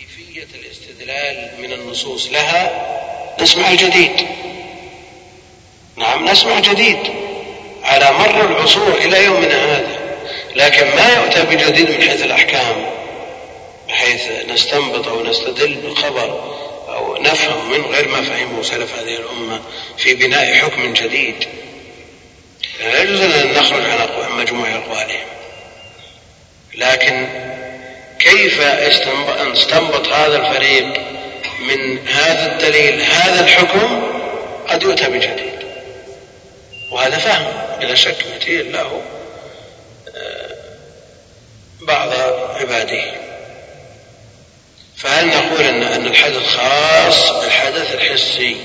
كيفية الاستدلال من النصوص لها؟ نسمع الجديد. نعم نسمع جديد. على مر العصور إلى يومنا هذا. لكن ما يؤتى بجديد من حيث الأحكام؟ بحيث نستنبط أو نستدل بالخبر أو نفهم من غير ما فهمه سلف هذه الأمة في بناء حكم جديد. لا يجوز أن نخرج عن مجموع أقوالهم. لكن كيف استنبط هذا الفريق من هذا الدليل هذا الحكم؟ قد يؤتى بجديد. وهذا فهم بلا شك مثير له آه، بعض عباده. فهل نقول ان أن الحدث خاص بالحدث الحسي؟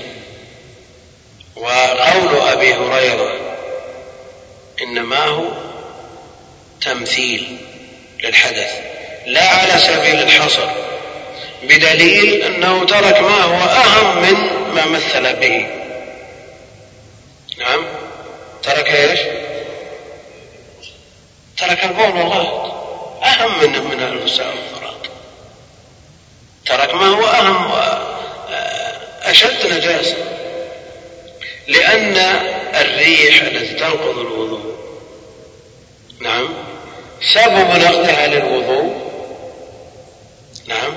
وقول أبي هريرة إنما هو تمثيل للحدث. لا على سبيل الحصر بدليل أنه ترك ما هو اهم من ما مثل به. نعم. ترك إيش؟ ترك البول والله اهم من من والفراط ترك ما هو اهم واشد نجاسة. لأن الريح التي تنقض الوضوء. نعم. سبب نقضها للوضوء نعم.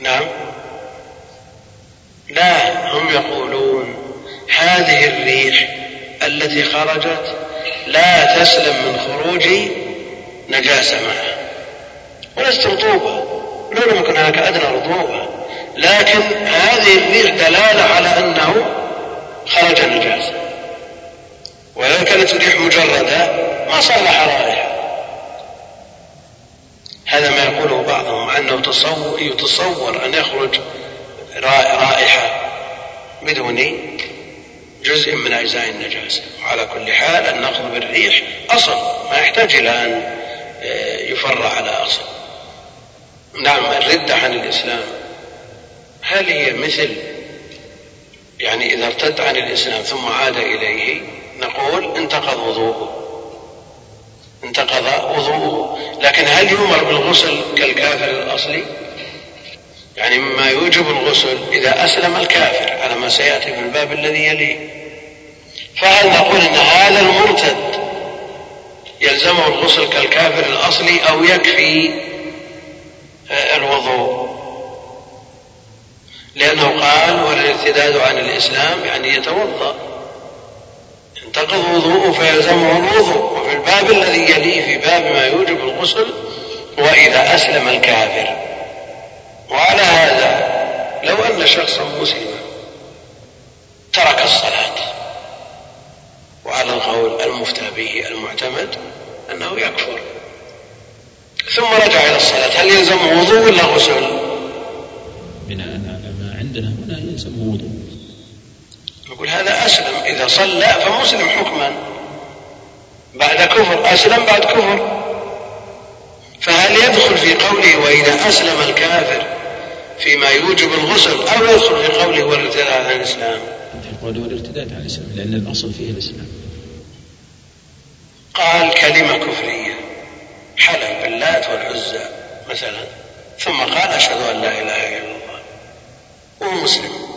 نعم. لا هم يقولون هذه الريح التي خرجت لا تسلم من خروج نجاسة معها. ولست رطوبة. لو لم يكن هناك أدنى رطوبة. لكن هذه الريح دلالة على أنه خرج نجاسة ولو كانت الريح مجردة ما صلح رائحة. هذا ما يقوله بعضهم أنه تصور يتصور أن يخرج رائحة بدون جزء من أجزاء النجاسة. وعلى كل حال النقض بالريح أصل ما يحتاج إلى أن آه، يفرع على أصل. نعم الردة عن الإسلام. هل هي مثل؟ يعني إذا ارتد عن الإسلام ثم عاد إليه نقول انتقض وضوءه. انتقض وضوءه. لكن هل يؤمر بالغسل كالكافر الأصلي؟ يعني مما يوجب الغسل إذا أسلم الكافر على ما سيأتي في الباب الذي يليه. فهل نقول أن هذا المرتد يلزمه الغسل كالكافر الأصلي أو يكفي آه، الوضوء؟ لأنه قال والارتداد عن الإسلام يعني يتوضأ. ينتقض وضوءه فيلزمه الوضوء وفي الباب الذي يليه في باب ما يوجب الغسل وإذا أسلم الكافر. وعلى هذا لو أن شخصا مسلما ترك الصلاة وعلى القول المفتى به المعتمد أنه يكفر. ثم رجع إلى الصلاة هل يلزمه وضوء ولا غسل؟ بناء على ما عندنا هنا يلزمه وضوء. نقول هذا أسلم. إذا صلى فمسلم حكما. بعد كفر أسلم بعد كفر. فهل يدخل في قوله وإذا أسلم الكافر فيما يوجب الغسل أو يدخل في قوله والارتداد عن الإسلام؟ قوله والارتداد عن الإسلام لأن الأصل فيه الإسلام. قال كلمة كفرية. حلف باللات والعزى مثلا. ثم قال أشهد أن لا إله إلا الله. وهو مسلم.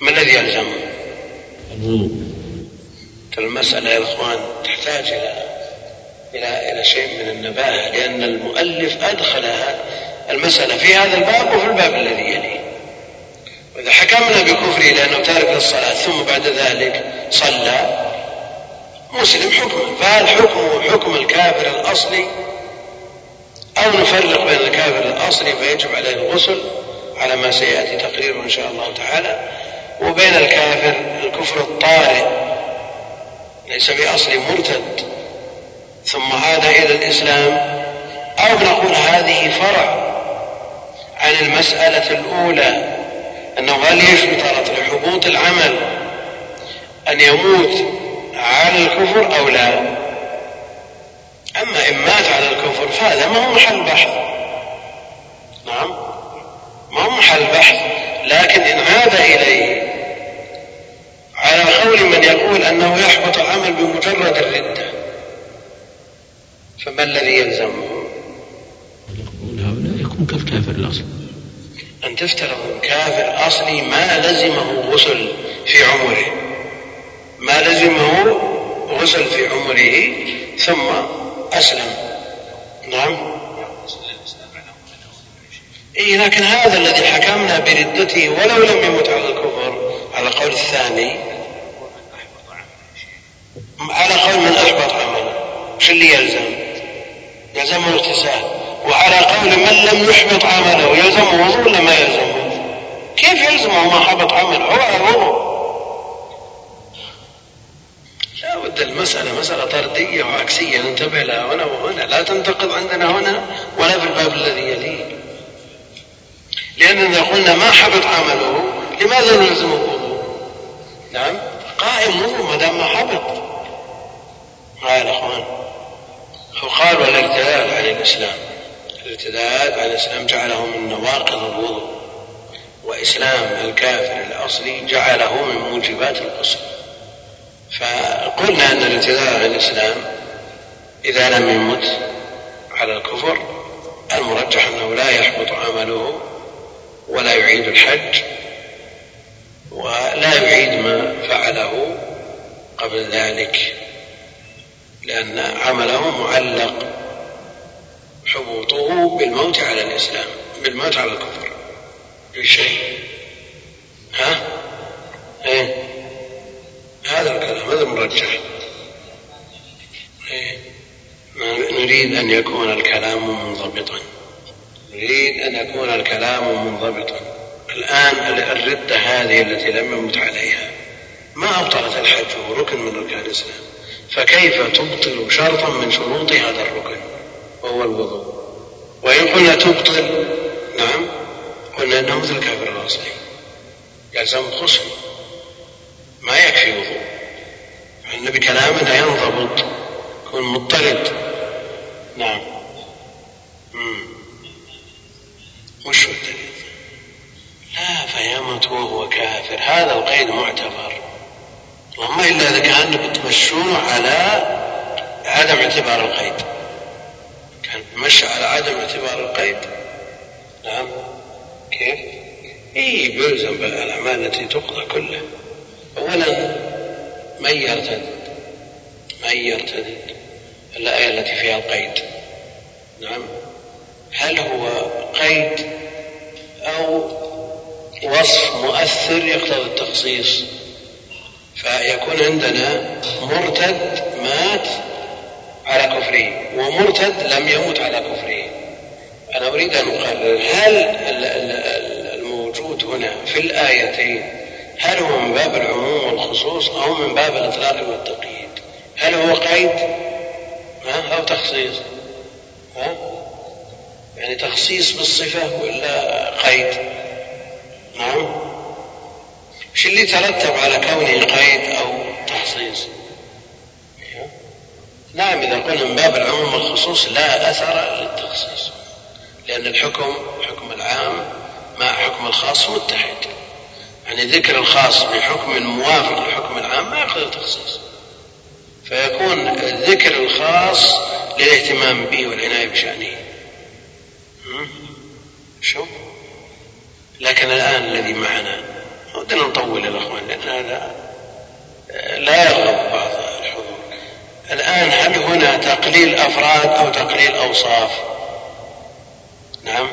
ما الذي يلزمه؟ الوضوء المسألة يا إخوان تحتاج إلى إلى إلى شيء من النباهة لأن المؤلف أدخل المسألة في هذا الباب وفي الباب الذي يليه. وإذا حكمنا بكفره لأنه تارك للصلاة ثم بعد ذلك صلى مسلم حكما فهل حكمه حكم الكافر الأصلي؟ أو نفرق بين الكافر الأصلي فيجب عليه الغسل على ما سيأتي تقريره إن شاء الله تعالى وبين الكافر الكفر الطارئ ليس بأصل مرتد. ثم عاد إلى الإسلام. أو نقول هذه فرع عن المسألة الأولى أنه هل يشترط لحبوط العمل أن يموت على الكفر أو لا؟ أما إن مات على الكفر فهذا ما هو محل بحث. نعم ما هو محل بحث. لكن إن عاد إليه على قول من يقول أنه يحبط العمل بمجرد الردة. فما الذي يلزمه؟ يقول هؤلاء يكون كالكافر الأصلي. أن تفترض كافر أصلي ما لزمه غسل في عمره. ما لزمه غسل في عمره ثم أسلم. نعم. إيه لكن هذا الذي حكمنا بردته ولو لم يمت على الكفر على قول الثاني على قول من أحبط عمله شو اللي يلزم؟ يلزمه الاغتسال وعلى قول من لم يحبط عمله يلزمه وضوء ولا ما يلزمه؟ كيف يلزمه ما حبط عمله؟ هو على الوضوء لا بد المسألة مسألة طردية وعكسية. ننتبه لها هنا وهنا. لا تنتقض عندنا هنا ولا في الباب الذي يليه. لأننا قلنا ما حبط عمله لماذا نلزمه نعم قائم وضوء ما دام ما حبط. قال أخوان هو قال والارتداد عن الإسلام. الارتداد عن الإسلام جعله من نواقض الوضوء وإسلام الكافر الأصلي جعله من موجبات الغسل فقلنا أن الارتداد عن الإسلام إذا لم يمت على الكفر المرجح أنه لا يحبط عمله ولا يعيد الحج ولا يعيد ما فعله قبل ذلك. لأن عمله معلق حبوطه بالموت على الإسلام بالموت على الكفر. في شيء؟ ها؟ إيه؟ هذا الكلام هذا المرجح. إيه؟ نريد أن يكون الكلام منضبطا. نريد أن يكون الكلام منضبطا. الآن الردة هذه التي لم يمت عليها ما أبطلت الحج وهو ركن من أركان الإسلام؟ فكيف تبطل شرطا من شروط هذا الركن؟ وهو الوضوء. وإن قلنا تبطل نعم قلنا أنه مثل الكافر الأصلي يلزم غسل ما يكفي وضوء عندنا بكلامنا ينضبط. يكون مضطرد. نعم. مم. وش الدليل لا فيمت وهو كافر. هذا القيد معتبر. اللهم إلا إذا كان بتمشون على عدم اعتبار القيد. كان مشى على عدم اعتبار القيد. نعم. كيف؟ اي بيلزم بالأعمال التي تقضى كلها اولا من يرتد؟ من يرتد؟ الآية التي فيها القيد. نعم. هل هو قيد أو وصف مؤثر يقتضي التخصيص؟ فيكون عندنا مرتد مات على كفره ومرتد لم يمت على كفره. أنا أريد أن أقرر هل الموجود هنا في الآيتين هل هو من باب العموم والخصوص أو من باب الإطلاق والتقييد هل هو قيد؟ ها؟ أو تخصيص؟ ها؟ يعني تخصيص بالصفة ولا قيد؟ نعم. إيش اللي ترتب على كونه قيد أو تخصيص. نعم إذا قلنا من باب العموم والخصوص لا أثر للتخصيص لأن الحكم حكم العام مع حكم الخاص متحد. يعني ذكر الخاص بحكم موافق للحكم العام ما يقتضي التخصيص فيكون ذكر الخاص للاهتمام به والعناية بشأنه. شو؟ لكن الآن الذي معنا ودنا نطول يا إخوان لأن هذا لا يرغب بعض الحضور. الآن هل هنا تقليل أفراد أو تقليل أوصاف؟ نعم.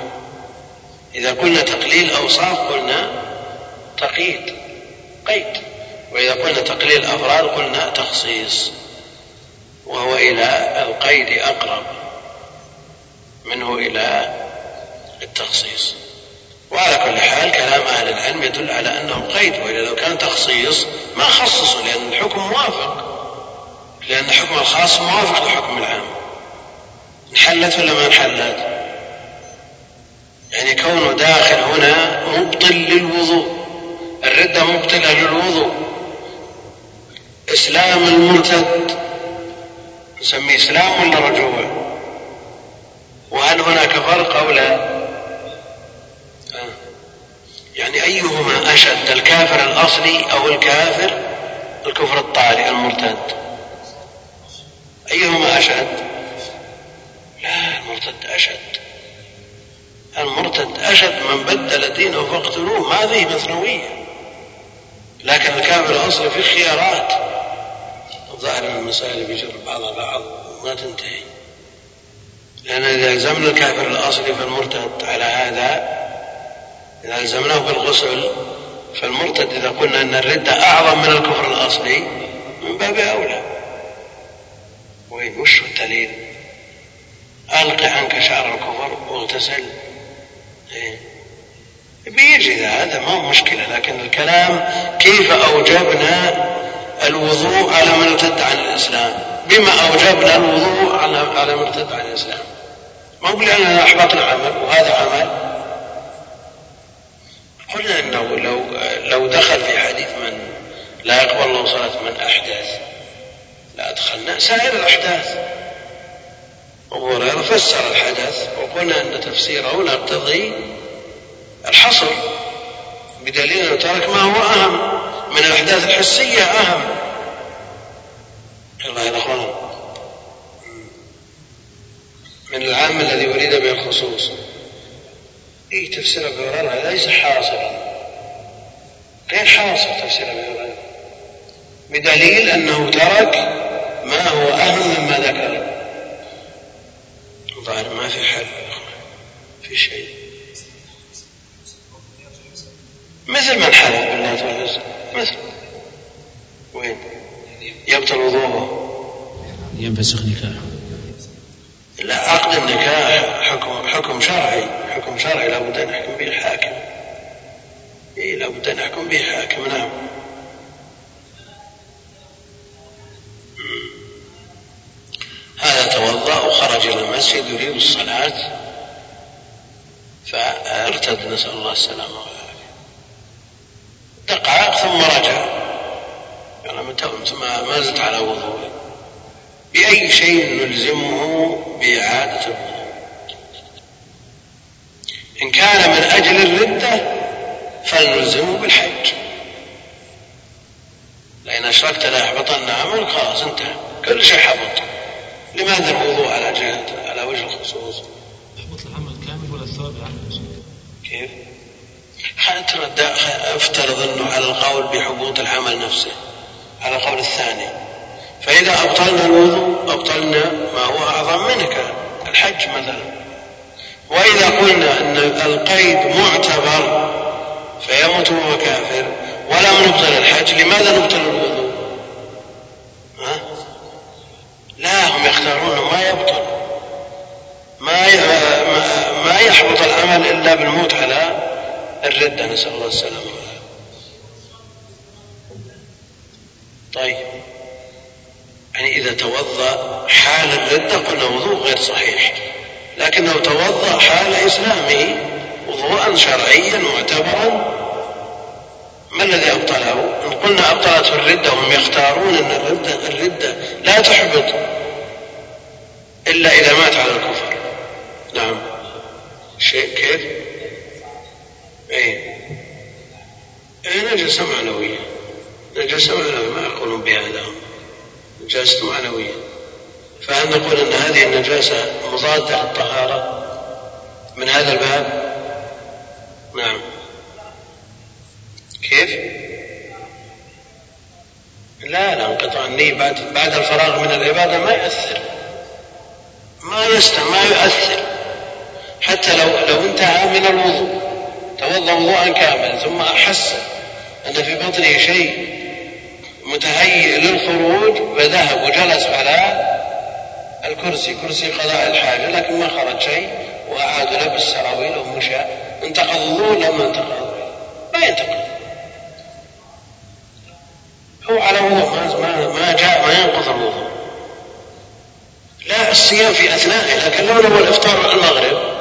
إذا قلنا تقليل أوصاف قلنا تقييد قيد. وإذا قلنا تقليل أفراد قلنا تخصيص وهو إلى القيد أقرب منه إلى التخصيص. وعلى كل حال كلام أهل العلم يدل على أنه قيد وإلا لو كان تخصيص ما خصصوا لأن الحكم موافق. لأن حكم الخاص موافق لحكم العام. انحلت ولا ما انحلت؟ يعني كونه داخل هنا مبطل للوضوء. الردة مبطلة للوضوء. إسلام المرتد. نسميه إسلام ولا رجوع؟ وهل هناك فرق أو لا؟ يعني أيهما أشد الكافر الأصلي أو الكافر الكفر الطارئ المرتد؟ أيهما أشد؟ لا المرتد أشد. المرتد أشد من بدل دينه فاقتلوه ما فيه مثنوية. لكن الكافر الأصلي في خيارات. الظاهر من المسائل بيجر بعضها بعض ما تنتهي. لأن إذا ألزمنا الكافر الأصلي فالمرتد على هذا إذا ألزمناه بالغسل فالمرتد إذا قلنا أن الردة أعظم من الكفر الأصلي من باب أولى. وين وش الدليل. ألق عنك شعر الكفر واغتسل إيه؟ بيجي هذا ما هو مشكلة لكن الكلام كيف أوجبنا الوضوء على من ارتد عن الإسلام؟ بما أوجبنا الوضوء على على من ارتد عن الإسلام. ما هو لأننا أحبطنا عمل وهذا عمل قلنا إنه لو لو دخل في حديث من لا يقبل الله صلاة من احدث لادخلنا سائر الأحداث. ابو هريره فسر الحدث. وقلنا إن تفسيره نقتضي الحصر. بدليل انه ترك ما هو أهم. من الأحداث الحسية أهم. الله اخوان من العام الذي أريد به الخصوص. اي تفسير ابي هريره ليس حاصرا غير حاصر تفسير ابي هريره بدليل أنه ترك ما هو اهم مما ذكر. الظاهر ما في حل في شيء. مثل من حلف بالله والعزى مثل. وين؟ يبطل وضوءه. ينفسخ نكاحه. لا عقد النكاح حكم حكم شرعي. حكم شرعي لابد أن يحكم به الحاكم. اي لابد أن يحكم به الحاكم نعم. هذا توضأ وخرج إلى المسجد يريد الصلاة فارتد نسأل الله السلامة والعافية. دقائق ثم رجع. يعني ما زلت على وضوء بأي شيء نلزمه بإعادة الوضوء؟ إن كان من أجل الردة فلنلزمه بالحج. لأن أشركت لا يحبطن عمل خلاص انتهى. كل شيء حبط. لماذا الوضوء على جهة على وجه الخصوص؟ يحبط العمل كامل ولا الثواب كيف؟ افترض إنه على القول بحبوط العمل نفسه على القول الثاني. فإذا أبطلنا الوضوء أبطلنا ما هو أعظم منه الحج مثلا. وإذا قلنا أن القيد معتبر فيموت وهو كافر. ولم نبطل الحج لماذا نبطل الوضوء؟ ها؟ لا هم يختارون ما يبطل. ما ما يحبط العمل إلا بالموت على الردة نسأل الله السلامة طيب. يعني إذا توضأ حال الردة قلنا وضوء غير صحيح. لكنه توضأ حال إسلامه وضوءا شرعيا معتبرا ما الذي أبطله؟ إن قلنا أبطلته الردة وهم يختارون أن الردة, الردة لا تحبط إلا إذا مات على الكفر. نعم. شيء كيف؟ إيه. إيه نجسة معنوية نجسة معنوية ما يقولون بهذا. نجاسة معنوية فهل نقول أن هذه النجاسة مضادة للطهارة؟ من هذا الباب؟ نعم. كيف؟ لا لا انقطاع النية بعد بعد الفراغ من العبادة ما يؤثر. ما يست ما يؤثر. حتى لو لو انتهى من الوضوء توضأ وضوءا كاملا ثم أحس أن في بطنه شيء متهيئ للخروج فذهب وجلس على الكرسي كرسي قضاء الحاجة لكن ما خرج شيء وأعاد لبس سراويل ومشى. انتقض الظهور لما انتقض ما ينتقض. هو على وضوء ما, ما جاء ما ينقض الوضوء لا الصيام في أثنائه لكن لو هو الإفطار المغرب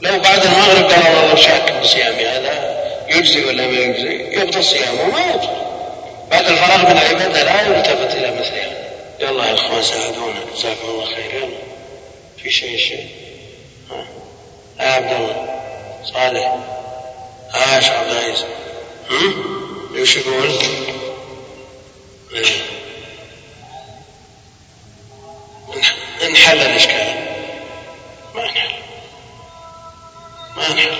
لو بعد المغرب قال والله شاك بصيامي هذا يجزي ولا ما يجزي؟ يبطل صيامه ما يبطل بعد الفراغ من العبادة لا يلتفت إلى مثلها يلا يا إخوان ساعدونا. جزاكم الله خير. يلا. في شيء شيء ها. يا عبد الله. صالح. عاش عبد العزيز. إيش يقول؟ انحل الإشكال. ما انحل. ما نحر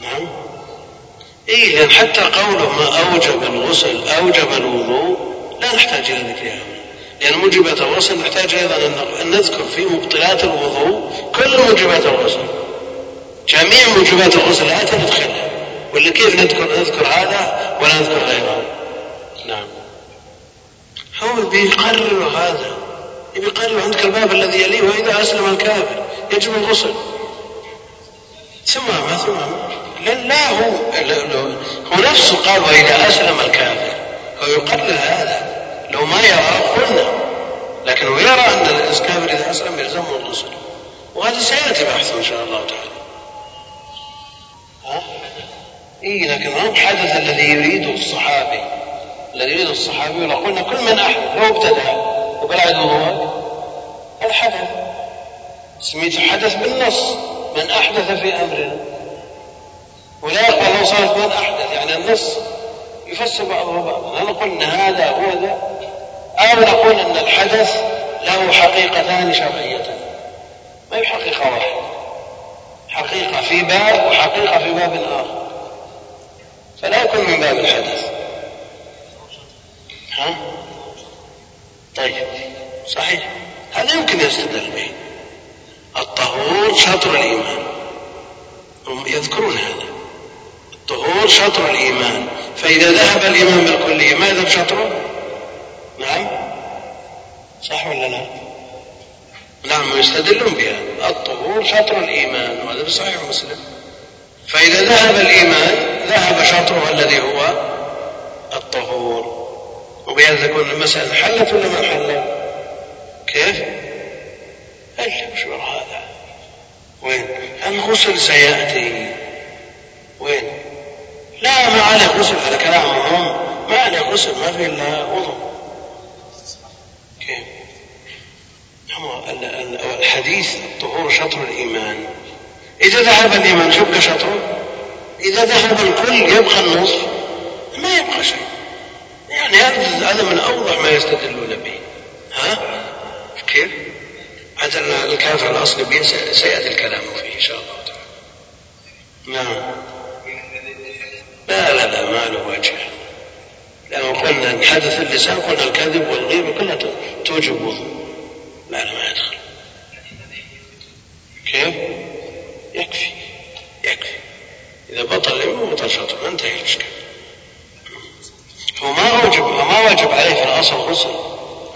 نعم. اي لأن حتى قوله ما أوجب الغسل أوجب الوضوء نحتاج إلى ذكرها لأن موجبات الغسل نحتاج أيضا ان نذكر في مبطلات الوضوء كل موجبات الغسل جميع موجبات الغسل لا تدخلها ولا كيف نذكر نذكر هذا ولا نذكر غيره؟ نعم. هو بيقرر هذا. يقرر عندك الباب الذي يليه وإذا أسلم الكافر يجب الغسل. ثم ما ثم لا, لا هو هو نفسه قال وإذا أسلم الكافر. هو يقرر هذا. لو ما يرى قلنا. لكن هو يرى أن الكافر اذا اسلم يلزمه الغسل وهذا سيأتي بحثه إن شاء الله تعالى. ها؟ اي لكن هو حدث الذي يريده الصحابي. الذي يريده الصحابي ولو قلنا كل من احدث لو ابتدع وقال هو هذا حدث سميته حدث بالنص من أحدث في أمرنا. ولا يقبل لو صارت من أحدث يعني النص. يفسر بعضه بعضا. هل قلنا هذا هو ذا؟ أو نقول أن الحدث له حقيقتان شرعيتان. ما هي حقيقة واحدة؟ حقيقة في باب وحقيقة في باب آخر. فلا يكون من باب الحدث. ها؟ طيب. صحيح. هذا يمكن يستدل به. الطهور شطر الإيمان. هم يذكرون هذا. الطهور شطر الإيمان. فإذا ذهب الإيمان بالكلية ما يذهب شطره؟ نعم. صح ولا لا؟ نعم يستدلون بها. الطهور شطر الإيمان وهذا في صحيح مسلم. فإذا ذهب الإيمان ذهب شطره الذي هو الطهور. وبهذا تكون المسألة حلت ولا ما حلت؟ كيف؟ أجل وش هذا. وين؟ الغسل سيأتي؟ وين؟ لا ما عليه غسل هذا كلام مهم ما عليه غسل ما في إلا وضوء كيف؟ الحديث الطهور شطر الإيمان. إذا ذهب الإيمان يبقى شطره إذا ذهب الكل يبقى النصف. ما يبقى شيء. يعني هذا من أوضح ما يستدلون به. ها؟ كيف؟ هذا الكافر الأصلي سيأتي الكلام فيه إن شاء الله تعالى. نعم. لا لا لا ما له وجه. لأنه قلنا أن حدث اللسان قلنا الكذب والغيبة كلها توجب وضوء لا لا ما يدخل. كيف؟ يكفي. يكفي. إذا بطل اليمين بطل شطر انتهي الإشكال هو ما وجب ما واجب عليه في الأصل غسل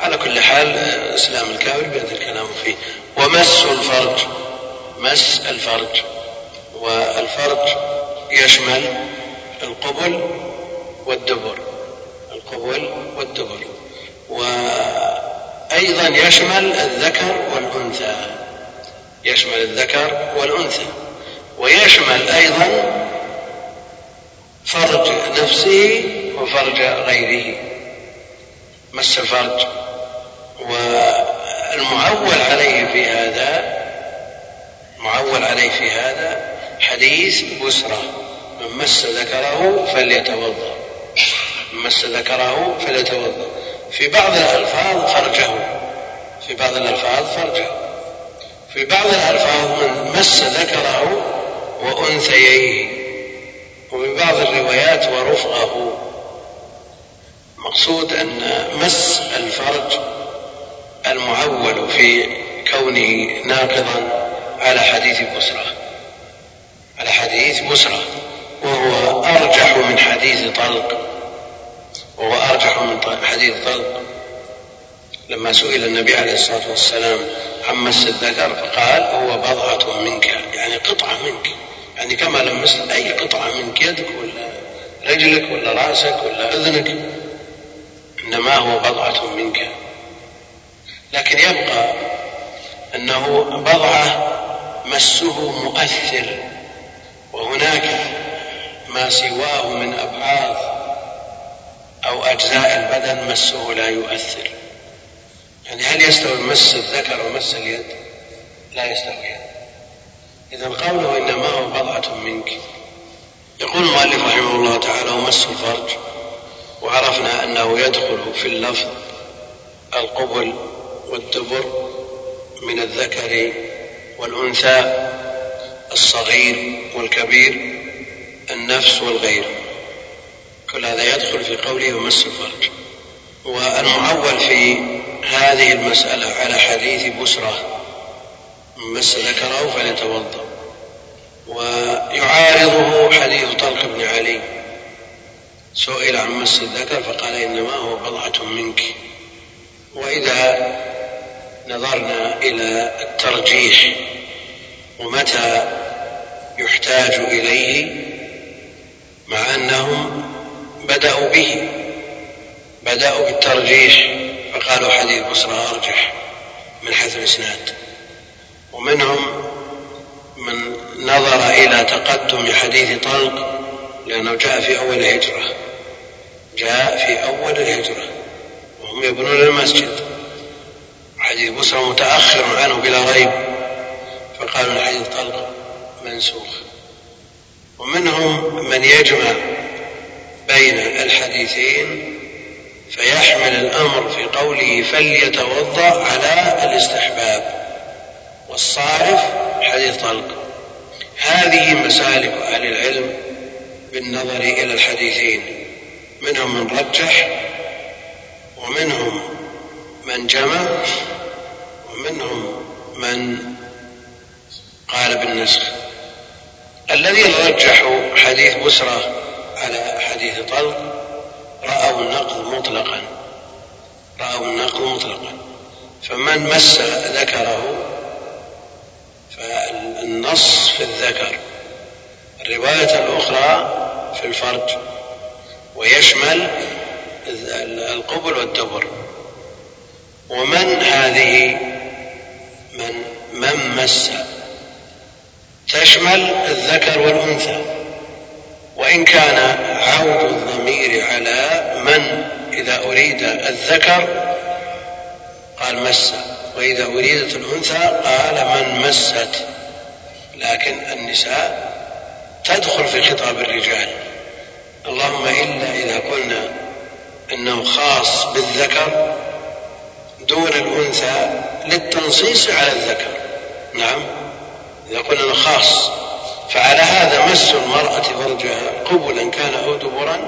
على كل حال إسلام الكافر بهذا الكلام فيه. ومس الفرج. مس الفرج. والفرج يشمل القبل والدبر. القبل والدبر. وأيضا يشمل الذكر والأنثى. يشمل الذكر والأنثى. ويشمل أيضا فرج نفسه وفرج غيره. مس الفرج والمعول عليه في هذا معول عليه في هذا حديث بسرى من مس ذكره فليتوضأ. من مس ذكره فليتوضأ. في بعض الألفاظ فرجه. في بعض الألفاظ فرجه. في بعض الألفاظ من مس ذكره وأنثييه. وفي بعض الروايات ورفقه مقصود أن مس الفرج المعول في كونه ناقضا على حديث بسرى على حديث بسرى وهو أرجح من حديث طلق. وهو أرجح من حديث طلق. لما سئل النبي عليه الصلاة والسلام عن مس الذكر فقال هو بضعة منك. يعني قطعة منك. يعني كما لمست أي قطعة منك يدك ولا رجلك ولا رأسك ولا أذنك. إنما هو بضعة منك. لكن يبقى أنه بضعة مسه مؤثر. وهناك ما سواه من أبعاض أو أجزاء البدن مسه لا يؤثر. يعني هل يستوي مس الذكر ومس اليد؟ لا يستويان إذا قوله إنما هو بضعة منك. يقول المؤلف رحمه الله تعالى ومس الفرج. وعرفنا أنه يدخل في اللفظ القبل والدبر من الذكر والأنثى الصغير والكبير. النفس والغير. كل هذا يدخل في قوله ومس الفرج. والمعول في هذه المسألة على حديث بسرة مس ذكره فليتوضأ. ويعارضه حديث طلق بن علي. سئل عن مس الذكر فقال إنما هو بضعة منك. وإذا نظرنا إلى الترجيح ومتى يحتاج إليه مع أنهم بدأوا به بدأوا بالترجيح فقالوا حديث بصرى أرجح من حيث الإسناد. ومنهم من نظر إلى تقدم حديث طلق لأنه جاء في أول الهجرة. جاء في أول الهجرة وهم يبنون المسجد. حديث بصرى متأخر عنه بلا ريب فقالوا الحديث طلق منسوخ. ومنهم من يجمع بين الحديثين فيحمل الأمر في قوله فليتوضأ على الاستحباب والصارف حديث طلق. هذه مسالك أهل العلم بالنظر إلى الحديثين منهم من رجح ومنهم من جمع ومنهم من قال بالنسخ. الذين رجحوا حديث بسرى على حديث طلق رأوا النقض مطلقا. رأوا النقض مطلقا. فمن مس ذكره فالنص في الذكر. الرواية الأخرى في الفرج. ويشمل القبل والدبر. ومن هذه؟ من من مس تشمل الذكر والأنثى. وإن كان عود الضمير على من إذا أريد الذكر قال مس. وإذا أريدت الأنثى قال من مست. لكن النساء تدخل في خطاب الرجال. اللهم إلا إذا قلنا أنه خاص بالذكر دون الأنثى للتنصيص على الذكر. نعم. إذا قلنا خاص. فعلى هذا مس المرأة فرجها قبلا كان أو دبرا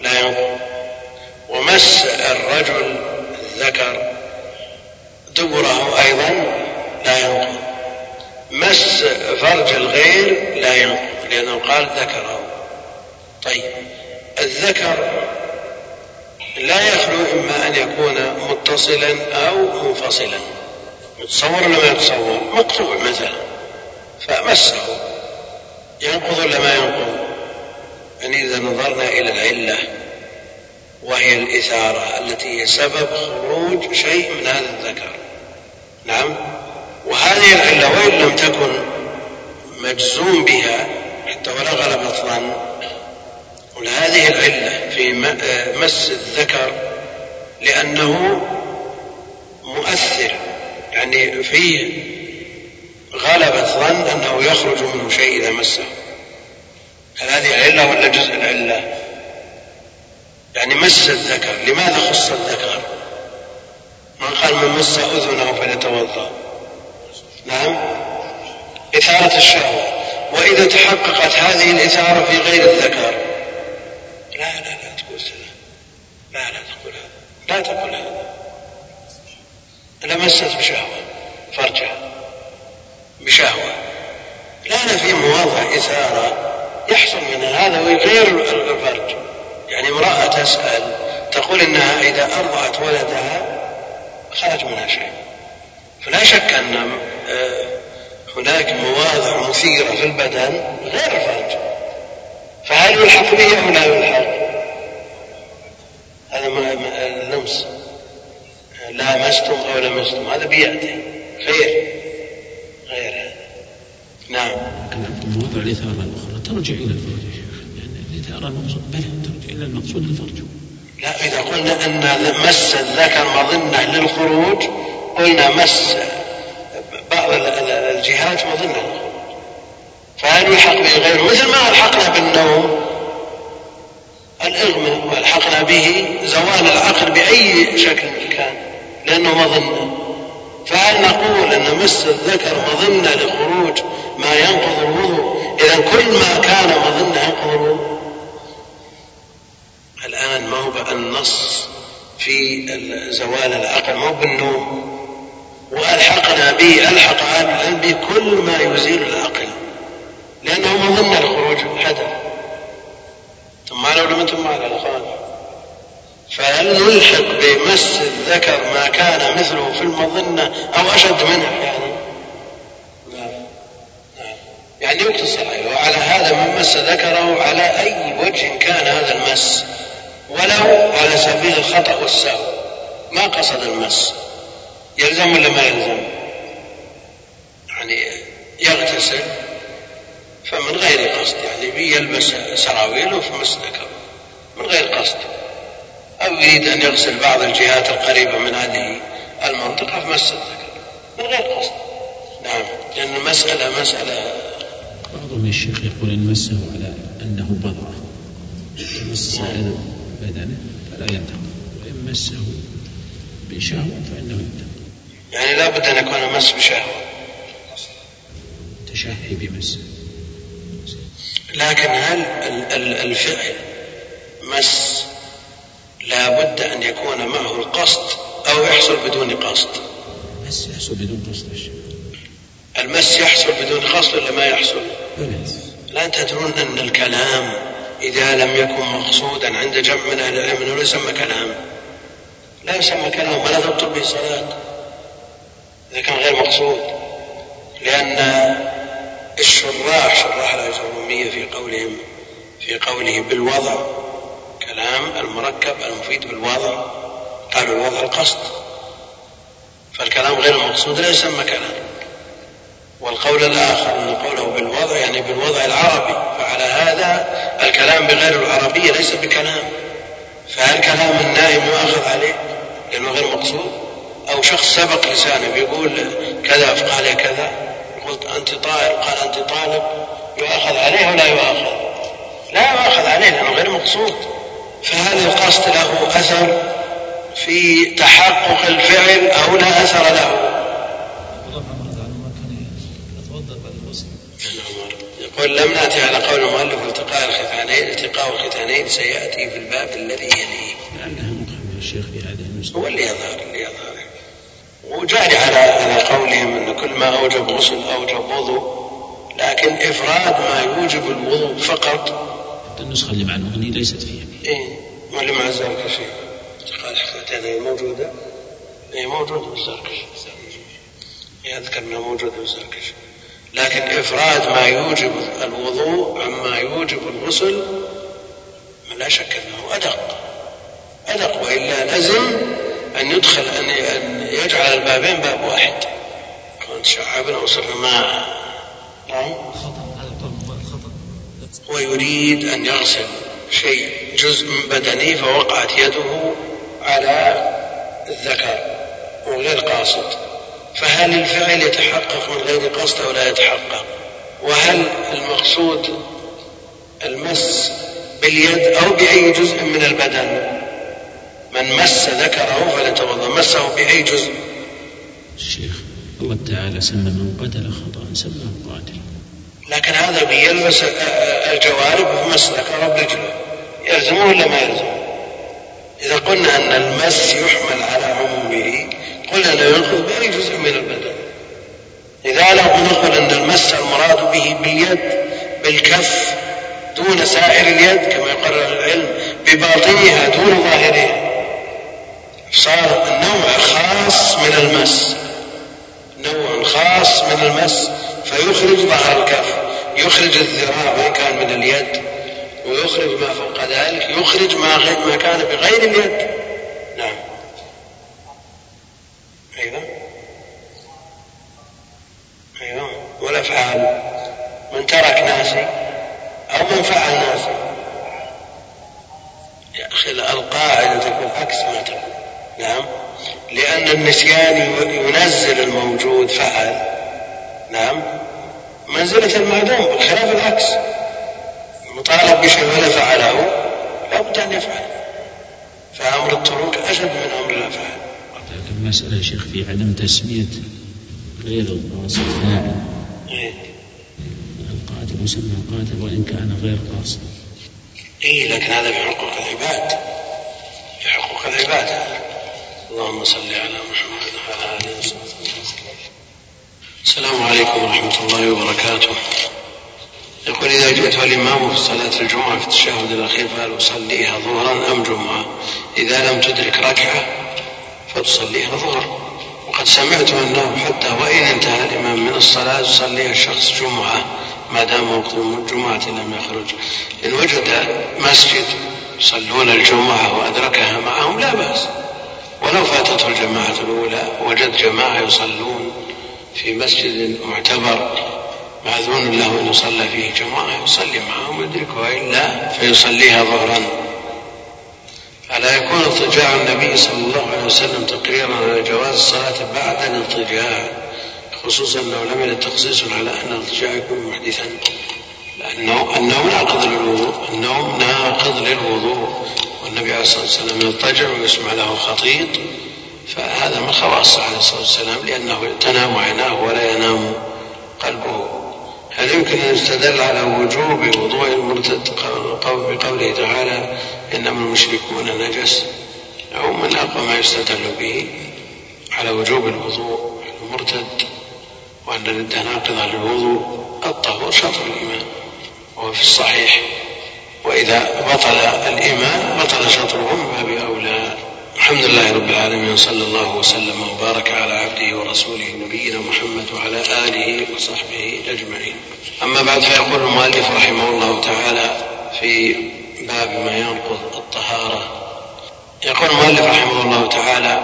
لا ينقض ومس الرجل الذكر دبره أيضا لا ينقض مس فرج الغير لا ينقض لأنه قال ذكره. طيب الذكر لا يخلو إما أن يكون متصلا أو منفصلا. متصور ولا ما يتصور؟ مقطوع مثلا. فمسه. ينقض ولا ما ينقض؟ يعني إذا نظرنا إلى العلة وهي الإثارة التي هي سبب خروج شيء من هذا الذكر. نعم؟ وهذه العلة وإن لم تكن مجزوم بها حتى ولا غلب الظن هذه العلة في مس الذكر لأنه مؤثر يعني فيه غلبة ظن أنه يخرج منه شيء إذا مسه. هل هذه علة ولا جزء العلة؟ يعني مس الذكر لماذا خص الذكر؟ من قال من مس أذنه فليتوضأ. نعم؟ إثارة الشهوة. وإذا تحققت هذه الإثارة في غير الذكر. لا لا لا تقول لا لا تقول هذا. لا تقول هذا. لمست بشهوة فرجها بشهوة. لا في مواضع إثارة يحصل منها هذا ويغير الفرج يعني امرأة تسأل تقول إنها إذا أرضعت ولدها خرج منها شيء. فلا شك أن آه، هناك مواضع مثيرة في البدن غير الفرج فهل يلحق به أو لا يلحق؟ هذا اللمس. لامستم أو لمستم هذا بيأتي. خير. نعم. لكن مواضع الإثارة الأخرى ترجع إلى الفرج. يعني الإثارة المقصود بلى ترجع إلى المقصود الفرج. لا إذا قلنا أن مس الذكر مظنة للخروج قلنا مس بعض الجهات مظنة للخروج. فهل يلحق به غيره مثل ما ألحقنا بالنوم. الإغماء وألحقنا به زوال العقل بأي شكل كان لأنه مظنة. فهل نقول أن مس الذكر مظنة لخروج ما ينقض الوضوء؟ إذا كل ما كان مظنة ينقض الوضوء. الآن ما هو النص في زوال العقل ما هو بالنوم. وألحقنا به ألحق أهل العلم بكل ما يزيل العقل. لأنه مظنة لخروج الحدث. ثم معنا ولا أنتم معنا الأخوان فهل نلحق بمس الذكر ما كان مثله في المظنة أو أشد منه يعني. نعم نعم يعني يقتصر وعلى هذا من مس ذكره على أي وجه كان هذا المس؟ ولو على سبيل الخطأ والسهو. ما قصد المس؟ يلزم ولا ما يلزم؟ يعني يغتسل فمن غير قصد يعني بيلبس سراويل في مس ذكره. من غير قصد. أو يريد أن يغسل بعض الجهات القريبة من هذه المنطقة فمس الذكر من غير قصد. نعم. لأن المسألة مسألة. بعضهم الشيخ يقول إن مسه على أنه بضعة مس سائر بدنه فلا ينتقل. وإن مسه بشهوة فإنه ينتقل. يعني لا بد أن يكون مس بشهوة تشهي بمس. لكن هل الفعل مس لا بد أن يكون معه القصد أو يحصل بدون قصد. المس يحصل بدون قصد المس يحصل بدون قصد ولا ما يحصل؟ لا تدرون أن الكلام إذا لم يكن مقصودا عند جمع من أهل العلم أنه لا يسمى كلام. لا يسمى كلام ولا تبطل به صلاة. إذا كان غير مقصود. لأن الشراح شراح الأجرومية في قولهم في قوله بالوضع. كلام المركب المفيد بالوضع قالوا الوضع القصد. فالكلام غير المقصود لا يسمى كلام. والقول الآخر أن قوله بالوضع يعني بالوضع العربي فعلى هذا الكلام بغير العربية ليس بكلام. فهل كلام النائم يؤخذ عليه لأنه غير مقصود؟ أو شخص سبق لسانه بيقول كذا فقال كذا قلت أنت طائر قال أنت طالب يؤخذ عليه ولا يؤخذ لا يؤخذ عليه لأنه غير مقصود. فهل القصد له أثر في تحقق الفعل أو لا أثر له؟ يقول لم نأتي على قول المؤلف التقاء الختانين التقاء الختانين سيأتي في الباب الذي يليه. لعلها مقام الشيخ في هذه النسخة هو اللي يظهر اللي يظهر. وجاري على على قولهم أن كل ما أوجب غسل أوجب وضوء لكن إفراد ما يوجب الوضوء فقط. النسخة اللي مع المغني ليست فيها. إيه. ما اللي مع الزركشي قال هذه موجودة؟ إيه موجودة في الزركشي. يذكر إنها موجودة في الزركشي. لكن إفراد ما يوجب الوضوء عما يوجب الغسل لا شك إنه أدق. أدق وإلا لزم أن يدخل أن يجعل البابين باب واحد. كنت شعبنا وصرنا ما نعم. ويريد أن يغسل. شيء جزء من بدنه فوقعت يده على الذكر وغير قاصد. فهل الفعل يتحقق من غير قصد أو لا يتحقق؟ وهل المقصود المس باليد أو بأي جزء من البدن؟ من مس ذكره فليتوضأ. مسه بأي جزء؟ الشيخ الله تعالى سمى من قتل خطأ سماه قاتل. لكن هذا بيلبس الجوارب بمس ذكره برجله يلزمه ولا ما يلزمه إذا قلنا أن المس يحمل على عمومه قلنا لا يأخذ بأي جزء من البدن. إذا لم نقل أن المس المراد به باليد بالكف دون سائر اليد كما يقرر العلم بباطنها دون ظاهرها. صار النوع خاص من المس. نوع خاص من المس فيخرج ظهر الكف يخرج الذراع وإن كان من اليد ويخرج ما فوق ذلك يخرج ما ما كان بغير اليد. نعم. أيضا أيوه. والأفعال من ترك ناسي أو من فعل ناسي. يا أخي القاعدة تكون عكس ما تقول نعم. لأن النسيان ينزل الموجود فعل. نعم. منزلة المعدوم بخلاف العكس. مطالب بشيء ولا فعله لا بد أن يفعل. فأمر التروك أشد من أمر الأفعال. لكن المسألة يا شيخ في عدم تسمية غير القاصد فاعل إيه. القاتل يسمى قاتل وإن كان غير قاصد. إيه لكن هذا في حقوق العباد. في حقوق العباد. اللهم صل على محمد وعلى آله وصحبه. السلام عليكم ورحمة الله وبركاته. يقول إذا جئت الإمام في صلاة الجمعة في التشهد الأخير فهل أصليها ظهرا أم جمعة؟ إذا لم تدرك ركعة فتصليها ظهرا. وقد سمعت أنه حتى وإن انتهى الإمام من الصلاة يصليها الشخص جمعة ما دام وقت الجمعة لم يخرج. إن وجد مسجد يصلون الجمعة وأدركها معهم لا بأس. ولو فاتته الجماعة الأولى وجد جماعة يصلون في مسجد معتبر مأذون له أن يصلى فيه جماعة يصلي معهم يدركها إلا فيصليها ظهرا. ألا يكون اضطجاع النبي صلى الله عليه وسلم تقريرا على جواز الصلاة بعد الاضطجاع خصوصا أنه لم يرد تخصيص على أن الاضطجاع يكون محدثا لأنه النوم ناقض للوضوء النوم ناقض للوضوء والنبي عليه الصلاة والسلام يضطجع ويسمع له خطيط فهذا من خواصه عليه الصلاة والسلام لأنه تنام عيناه ولا ينام قلبه. هل يمكن أن يستدل على وجوب وضوء المرتد بقوله تعالى إنما المشركون نجس أو من أقوى ما يستدل به على وجوب الوضوء المرتد وأن الردة ناقضة للوضوء الطهور شطر الإيمان وهو في الصحيح. وإذا بطل الإيمان بطل شطره من باب أولى. الحمد لله رب العالمين صلى الله وسلم وبارك على عبده ورسوله نبينا محمد وعلى آله وصحبه أجمعين. أما بعد فيقول المؤلف رحمه الله تعالى في باب ما ينقض الطهارة. يقول المؤلف رحمه الله تعالى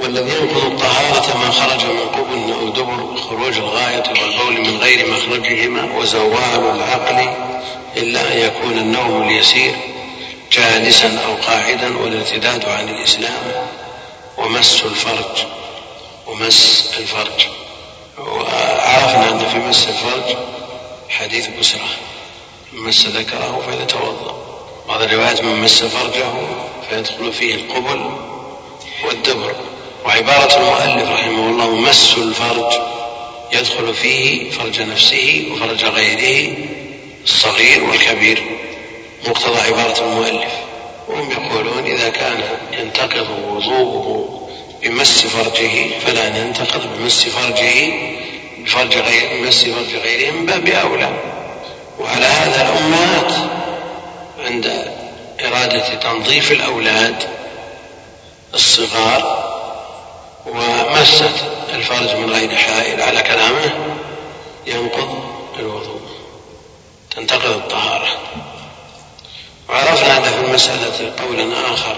والذي ينقض الطهارة ما خرج من قبل أو دبر خروج الغاية والبول من غير مخرجهما وزوال العقل إلا أن يكون النوم اليسير جالسا أو قاعدا والارتداد عن الإسلام ومس الفرج ومس الفرج. وعرفنا أن في مس الفرج حديث بسرة مس ذكره فليتوضأ. بعض الروايات من مس فرجه فيدخل فيه القبل والدبر. وعبارة المؤلف رحمه الله مس الفرج يدخل فيه فرج نفسه وفرج غيره الصغير والكبير مقتضى عبارة المؤلف. وهم يقولون إذا كان ينتقض وضوءه بمس فرجه فلا ينتقض بمس فرجه بفرج غير بمس فرج غيره من باب أولى. وعلى هذا الأمهات عند إرادة تنظيف الأولاد الصغار ومست الفرج من غير حائل على كلامه ينقض الوضوء. تنتقض الطهارة. وعرفنا أن في المسألة قولا آخر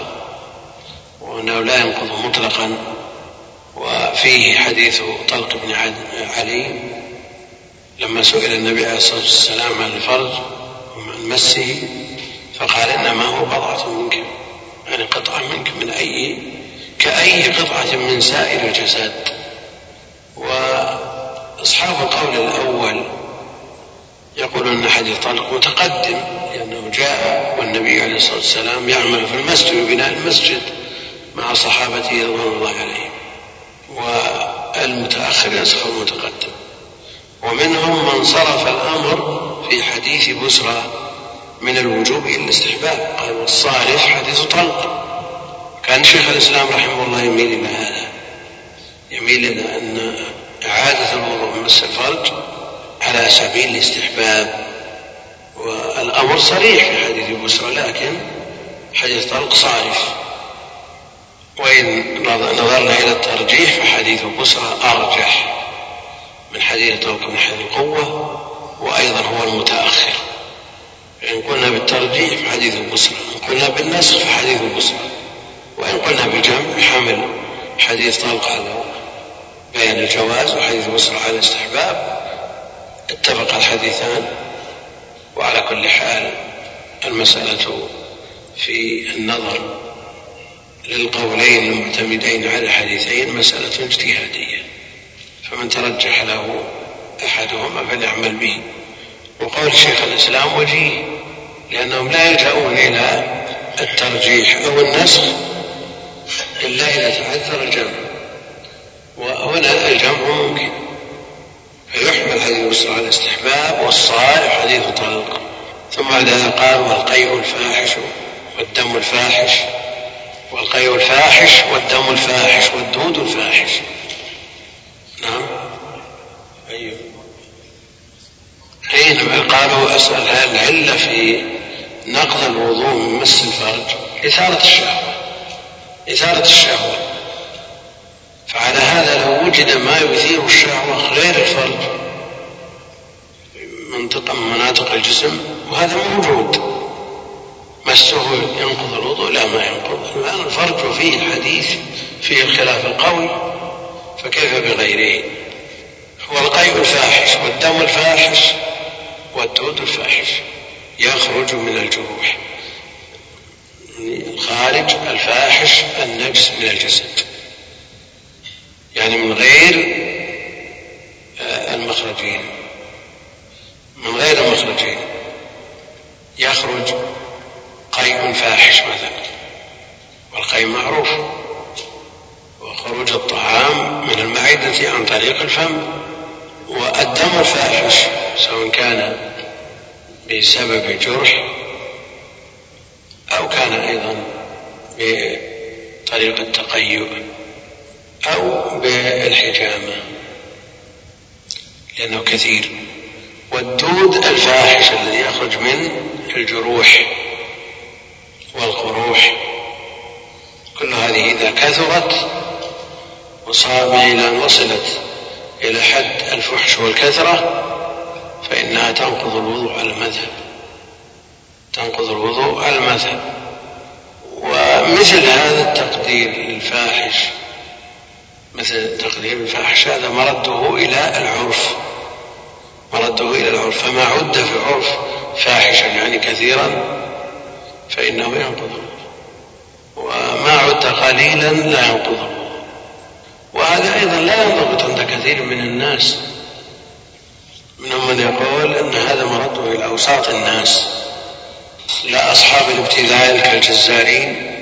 وأنه لا ينقض مطلقا وفيه حديث طلق بن علي لما سئل النبي عليه الصلاة والسلام عن الفرج وعن مسه فقال إنما هو بضعة منك يعني قطعة منك من أي كأي قطعة من سائر الجسد. وأصحاب القول الأول يقولون أن حديث طلق متقدم لأنه جاء والنبي عليه الصلاة والسلام يعمل في المسجد وبناء المسجد مع صحابته رضوان الله عليهم. والمتأخر ينسخ المتقدم. ومنهم من صرف الأمر في حديث بسرى من الوجوب إلى الاستحباب. قال والصارف حديث طلق. كان شيخ الإسلام رحمه الله يميل إلى هذا. يميل إلى أن إعادة الوضوء من مس الفرج على سبيل الاستحباب. والأمر صريح في حديث بسرى لكن حديث طلق صارف. وإن نظرنا إلى الترجيح فحديث بسرى أرجح. من حديث طلق من حيث القوة وأيضا هو المتأخر. إن قلنا بالترجيح فحديث بسرى إن قلنا بالنسخ فحديث بسرى وإن قلنا بالجمع بحمل حديث طلق على بيان الجواز وحديث بسرى على الاستحباب اتفق الحديثان وعلى كل حال المسألة في النظر للقولين المعتمدين على الحديثين مسألة اجتهادية. فمن ترجح له أحدهما فليعمل به. وقول شيخ الإسلام وجيه لأنهم لا يلجأون إلى الترجيح أو النسخ إلا إذا تعذر الجمع. وهنا الجمع ممكن. فيحمل حديث النبي على الاستحباب والصالح حديث طلق ثم بعد هذا قال والقيء الفاحش والدم الفاحش. والقيء الفاحش والدم الفاحش والدود الفاحش. نعم. أيوه. حينما قالوا أسأل هل العلة في نقض الوضوء من مس الفرج؟ إثارة الشهوة. إثارة الشهوة. فعلى هذا لو وجد ما يثير الشهوة غير الفرج منطقة من مناطق الجسم وهذا موجود. مسه ينقض الوضوء لا ما ينقض. الآن الفرج فيه الحديث فيه الخلاف القوي فكيف بغيره؟ هو القيء الفاحش والدم الفاحش والدود الفاحش يخرج من الجروح. خارج الفاحش النجس من الجسد. يعني من غير آه، المخرجين. من غير المخرجين. يخرج قيء فاحش مثلا. والقيء معروف. وخروج الطعام من المعدة عن طريق الفم. والدم الفاحش سواء كان بسبب جرح أو كان أيضا بطريق التقيؤ أو بالحجامة لأنه كثير. والدود الفاحش الذي يخرج من الجروح والقروح. كل هذه إذا كثرت وصار إلى أن وصلت إلى حد الفحش والكثرة فإنها تنقض الوضوء على المذهب. تنقض الوضوء على المذهب. ومثل هذا التقدير للفاحش مثل تقدير الفاحش هذا مرده إلى العرف. مرده إلى العرف. فما عد في العرف فاحشا يعني كثيرا فإنه ينقض. الوضوء وما عد قليلا لا ينقض. الوضوء وهذا أيضا لا ينضبط عند كثير من الناس. منهم من يقول أن هذا مرده إلى أوساط الناس لا أصحاب الابتذال كالجزارين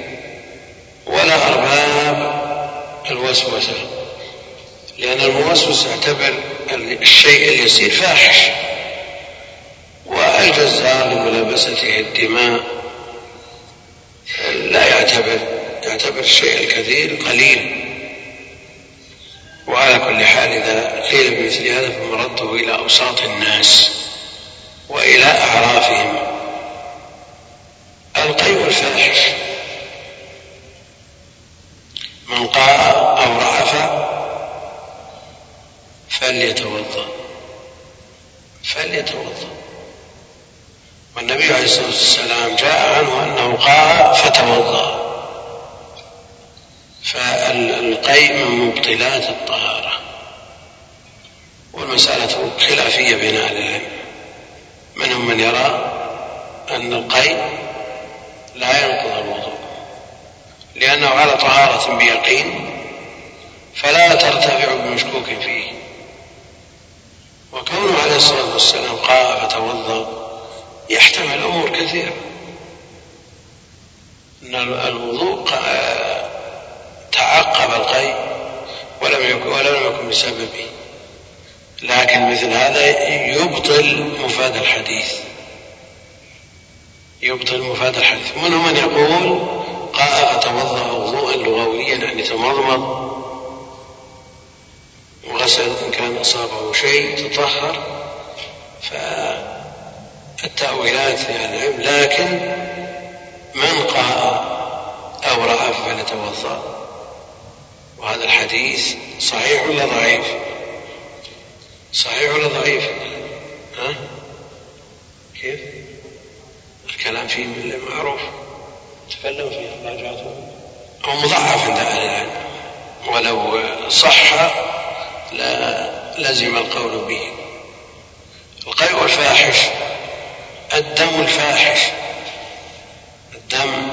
ولا أرباب الوسوسة لأن الموسوس يعتبر الشيء اليسير فاحش. والجزار لملابسته الدماء لا يعتبر يعتبر الشيء الكثير قليل. وعلى كل حال إذا قيل بمثل هذا فمرده إلى أوساط الناس وإلى أعرافهم. القيء الفاحش. من قاء أو رعف فليتوضأ. فليتوضأ. والنبي عليه الصلاة والسلام جاء عنه أنه قاء فتوضأ. فالقيء من مبطلات الطهارة. والمسألة خلافية بين أهل العلم. منهم من يرى أن القيء لا ينقض الوضوء. لأنه على طهارة بيقين فلا ترتفع بمشكوك فيه. وكونه عليه الصلاة والسلام قال فتوضأ يحتمل أمور كثيرة. أن الوضوء تعقب القيء ولم يكن ولم يكن بسببه. لكن مثل هذا يبطل مفاد الحديث. يبطل مفاد الحديث. منهم من يقول لغويا يعني تمضمض وغسل إن كان أصابه شيء تطهر فالتأويلات في العلم لكن من قاء أو رأى فليتوضأ؟ وهذا الحديث صحيح ولا ضعيف؟ صحيح ولا ضعيف؟ ها؟ كيف؟ الكلام فيه معروف تكلم فيه مراجعته هو مضعف عند أهل العلم ولو صح لا لزم القول به. القيء الفاحش الدم الفاحش. الدم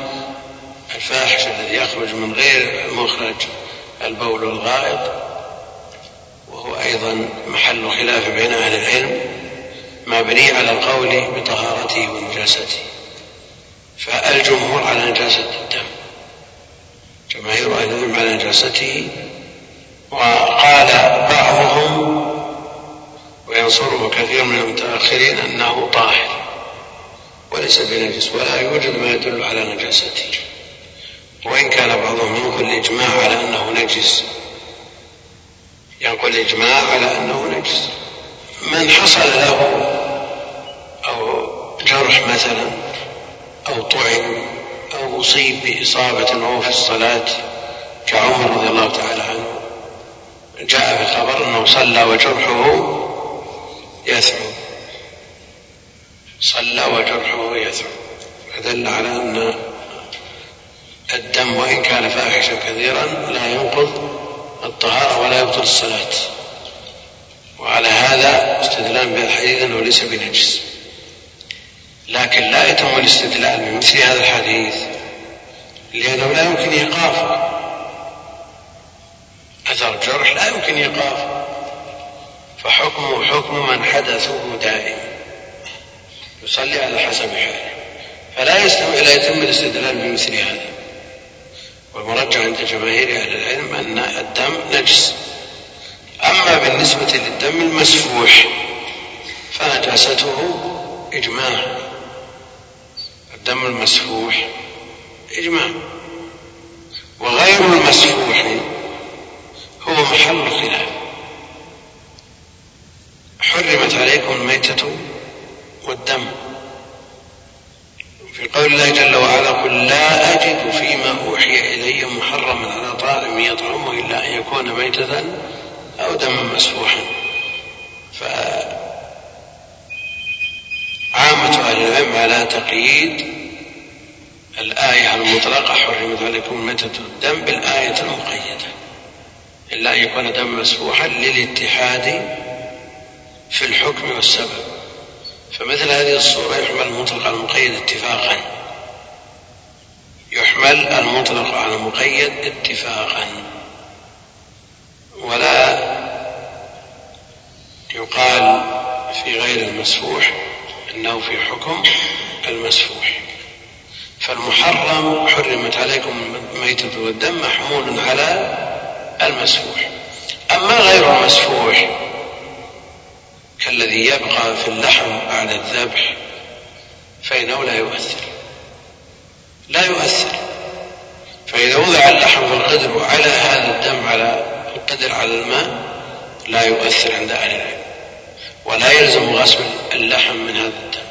الفاحش الذي يخرج من غير مخرج البول والغائط وهو أيضا محل خلاف بين أهل العلم مبني على القول بطهارته ونجاسته. فالجمهور على نجاسة الدم. جماهير أهل العلم على نجاسته وقال بعضهم وينصره كثير من المتأخرين أنه طاهر وليس بنجس ولا يوجد ما يدل على نجاسته. وإن كان بعضهم ينقل الإجماع على أنه نجس ينقل الإجماع على أنه نجس. من حصل له أو جرح مثلا أو طعن أو أصيب بإصابة وهو في الصلاة كعمر رضي الله تعالى عنه. جاء في الخبر أنه صلى وجرحه يثعب صلى وجرحه يثعب فدل على أن الدم وإن كان فاحشا كثيرا لا ينقض الطهارة ولا يبطل الصلاة. وعلى هذا استدلال بالحديث أنه ليس بنجس. لكن لا يتم الاستدلال بمثل هذا الحديث لأنه لا يمكن إيقافه أثر الجرح لا يمكن إيقافه فحكمه حكم من حدثه دائم. يصلي على حسب حاله. فلا يستم... لا يتم الاستدلال بمثل هذا. والمرجع عند جماهير أهل العلم أن الدم نجس. أما بالنسبة للدم المسفوح فنجاسته اجماع الدم المسفوح. إجماع. وغير المسفوح هو محل خلاف حرمت عليكم الميتة والدم. في قول الله جل وعلا قل لا أجد فيما أوحي إلي محرما على طالب يطعمه إلا أن يكون ميتة أو دما مسفوحا. فعامة أهل العلم على تقييد الآية المطلقة حرمت عليكم الميتة والدم بالآية المقيدة. إلا أن يكون دم مسفوحا للاتحاد في الحكم والسبب. فمثل هذه الصورة يحمل المطلق على المقيد اتفاقا. يحمل المطلق على المقيد اتفاقا. ولا يقال في غير المسفوح انه في حكم المسفوح. فالمحرم حرمت عليكم الميتة والدم محمول على المسفوح. أما غير المسفوح كالذي يبقى في اللحم بعد الذبح فإنه لا يؤثر. لا يؤثر. فإذا وضع اللحم في القدر وعلى هذا الدم على القدر على الماء لا يؤثر عند أهل العلم. ولا يلزم غسل اللحم من هذا الدم.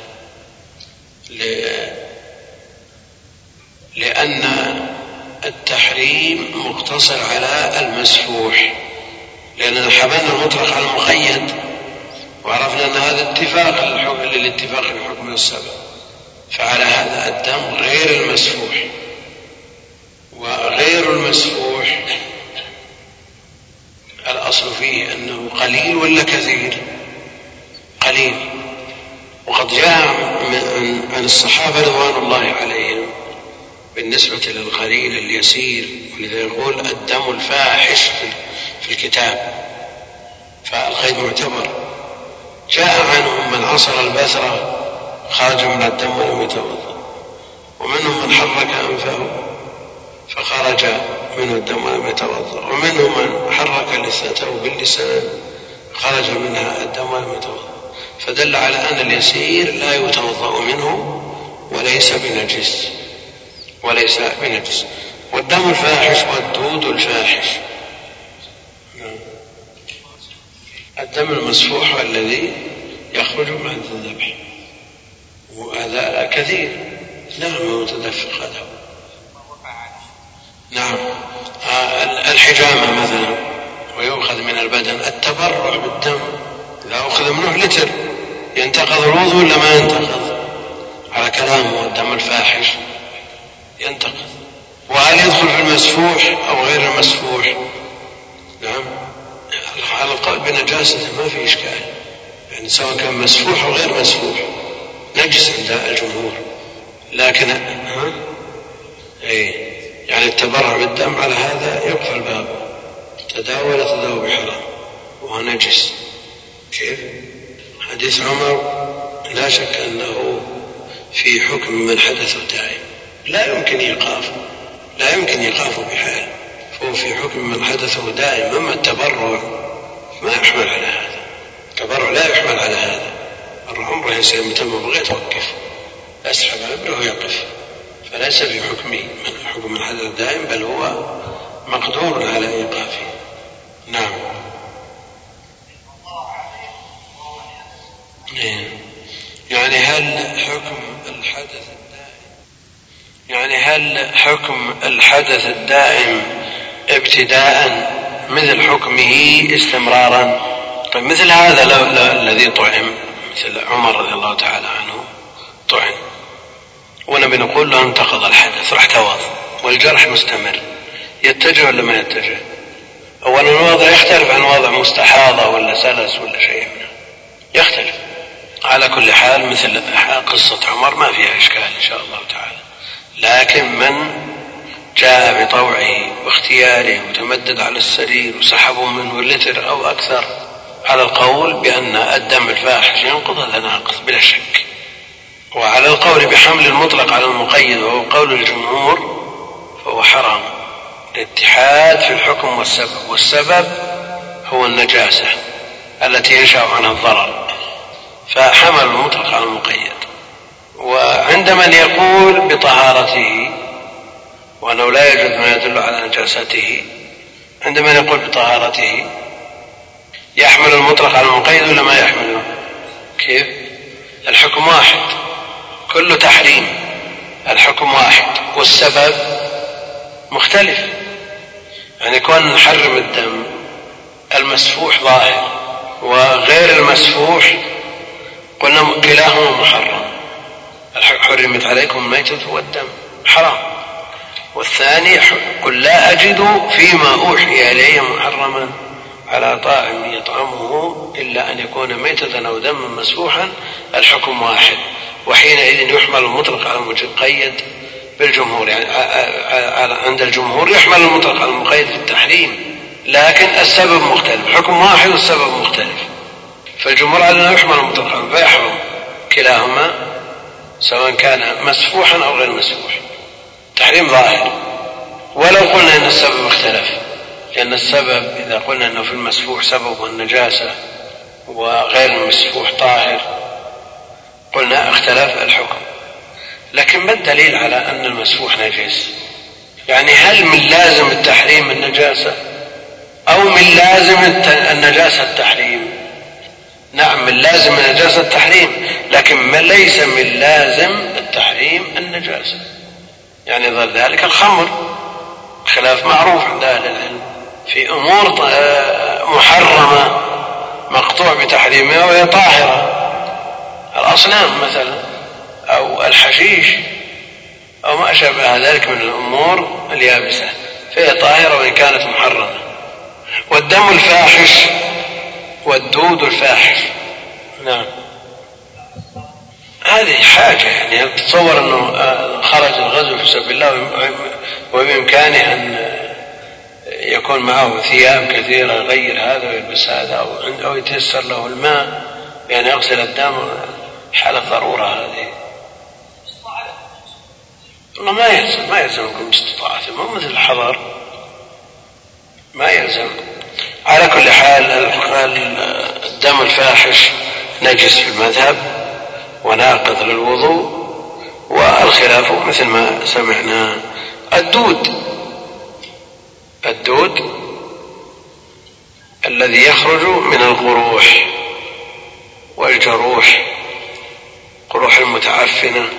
لأن التحريم مقتصر على المسفوح لأننا حملنا المطلق على المقيد وعرفنا أن هذا اتفاق للاتفاق في حكم السبب فعلى هذا الدم غير المسفوح. وغير المسفوح الأصل فيه أنه قليل ولا كثير؟ قليل وقد جاء عن الصحابة رضوان الله عليهم بالنسبة للقليل اليسير ولذا يقول الدم الفاحش في الكتاب فالقيد معتبر. جاء عنهم من عصر البثرة خرج من الدم ولم يتوضأ. ومنهم من حرك أنفه فخرج منه الدم ولم يتوضأ. ومنهم من حرك لثته باللسان خرج منها الدم ولم يتوضأ. فدل على أن اليسير لا يتوضأ منه وليس بنجس وليس بنجس. والدم الفاحش والدود الفاحش. الدم المسفوح الذي يخرج بعد الذبح. وهذا كثير. نعم متدفق هذا. نعم. آه، الحجامة مثلا ويؤخذ من البدن. التبرع بالدم. إذا أخذ منه لتر ينتقض الوضوء ولا ما ينتقض؟ على كلامه الدم الفاحش. ينتقض. وهل يدخل في المسفوح أو غير المسفوح؟ نعم. على القول بنجاسته ما في إشكال. يعني سواء كان مسفوح أو غير مسفوح. نجس عند الجمهور. لكن ها؟ اي يعني التبرع بالدم على هذا يقفل بابه تداول تداول بحرام وهو نجس. كيف؟ حديث عمر لا شك أنه في حكم من حدث دائم لا يمكن إيقافه لا يمكن إيقافه بحال. فهو في حكم من حدثه دائم أما التبرع ما يحمل على هذا. التبرع لا يحمل على هذا. عمره يصير متى ما بغيت توقف أسحب عبره ويقف. فليس في حكم من حكم الحدث دائم بل هو مقدور على إيقافه. نعم إيه. يعني هل حكم الحدث الدائم؟ يعني هل حكم الحدث الدائم ابتداء مثل حكمه استمرارا؟ طيب مثل هذا الذي طعم مثل عمر رضي الله تعالى عنه طعن ونبي نقول له انتقض الحدث راح توض والجرح مستمر. يتجه ولا ما يتجه؟ اولا الوضع يختلف عن وضع مستحاضة ولا سلس ولا شيء. منه يختلف. على كل حال مثل قصة عمر ما فيها إشكال إن شاء الله تعالى. لكن من جاء بطوعه واختياره وتمدد على السرير وسحبوا منه لتر أو أكثر على القول بأن الدم الفاحش ينقض هذا ناقص بلا شك. وعلى القول بحمل المطلق على المقيد وهو قول الجمهور فهو حرام. الاتحاد في الحكم والسبب والسبب هو النجاسة التي ينشأ عنها الضرر. فحمل المطلق على المقيد. وعند من يقول بطهارته وأنه لا يجوز ما يدل على نجاسته عند من يقول بطهارته يحمل المطلق على المقيد ولا ما يحمله؟ كيف؟ الحكم واحد. كل تحريم الحكم واحد. والسبب مختلف. يعني كون نحرم الدم المسفوح ظاهر وغير المسفوح قلنا كلاهما محرم. حرمت عليكم الميتة والدم. حرام. والثاني قل لا أجد فيما أوحي إلي محرما على طاعم يطعمه إلا أن يكون ميتة أو دما مسفوحا. الحكم واحد. وحينئذ يحمل المطلق على المقيد بالجمهور. يعني عند الجمهور يحمل المطلق على المقيد في التحريم لكن السبب مختلف. حكم واحد والسبب مختلف. فالجمهور على أنه يحمل المطلق فيحرم كلاهما سواء كان مسفوحا أو غير مسفوح. تحريم ظاهر. ولو قلنا أن السبب اختلف لأن السبب إذا قلنا أنه في المسفوح سبب النجاسة وغير المسفوح طاهر قلنا اختلف الحكم. لكن ما الدليل على أن المسفوح نجس؟ يعني هل من لازم التحريم النجاسة أو من لازم النجاسة التحريم؟ نعم من لازم النجاسة التحريم. لكن ما ليس من لازم التحريم النجاسة. يعني ظل ذلك الخمر خلاف معروف عند أهل العلم. في أمور آه، محرمة مقطوع بتحريمها وهي طاهرة. الأصنام مثلا أو الحشيش أو ما أشبه ذلك من الأمور اليابسة. فهي طاهرة وإن كانت محرمة. والدم الفاحش والدود الفاحش. نعم. هذه حاجة يعني تصور أنه آه، خرج الغزو في سبيل الله وبإمكانه أن يكون معه ثياب كثيرة يغير هذا ويلبس هذا أو, أو يتيسر له الماء بأن يغسل الدم. حالة ضرورة هذه. والله ما يلزم ما يلزمكم باستطاعته مو مثل الحضر. ما يلزم على كل حال الدم الفاحش نجس في المذهب وناقض للوضوء والخلاف مثل ما سمعنا. الدود الدود الذي يخرج من القروح والجروح قروح المتعفنة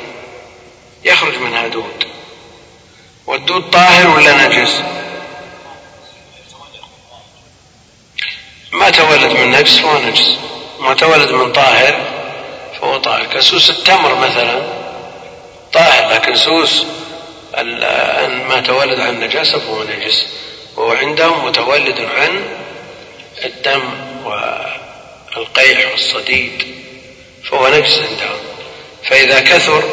يخرج منها دود. والدود طاهر ولا نجس؟ ما تولد من نجس فهو نجس. ما تولد من طاهر فهو طاهر. كسوس التمر مثلا طاهر لكن سوس ما تولد عن نجاسة فهو نجس. وهو عندهم متولد عن الدم والقيح والصديد فهو نجس عندهم. فإذا كثر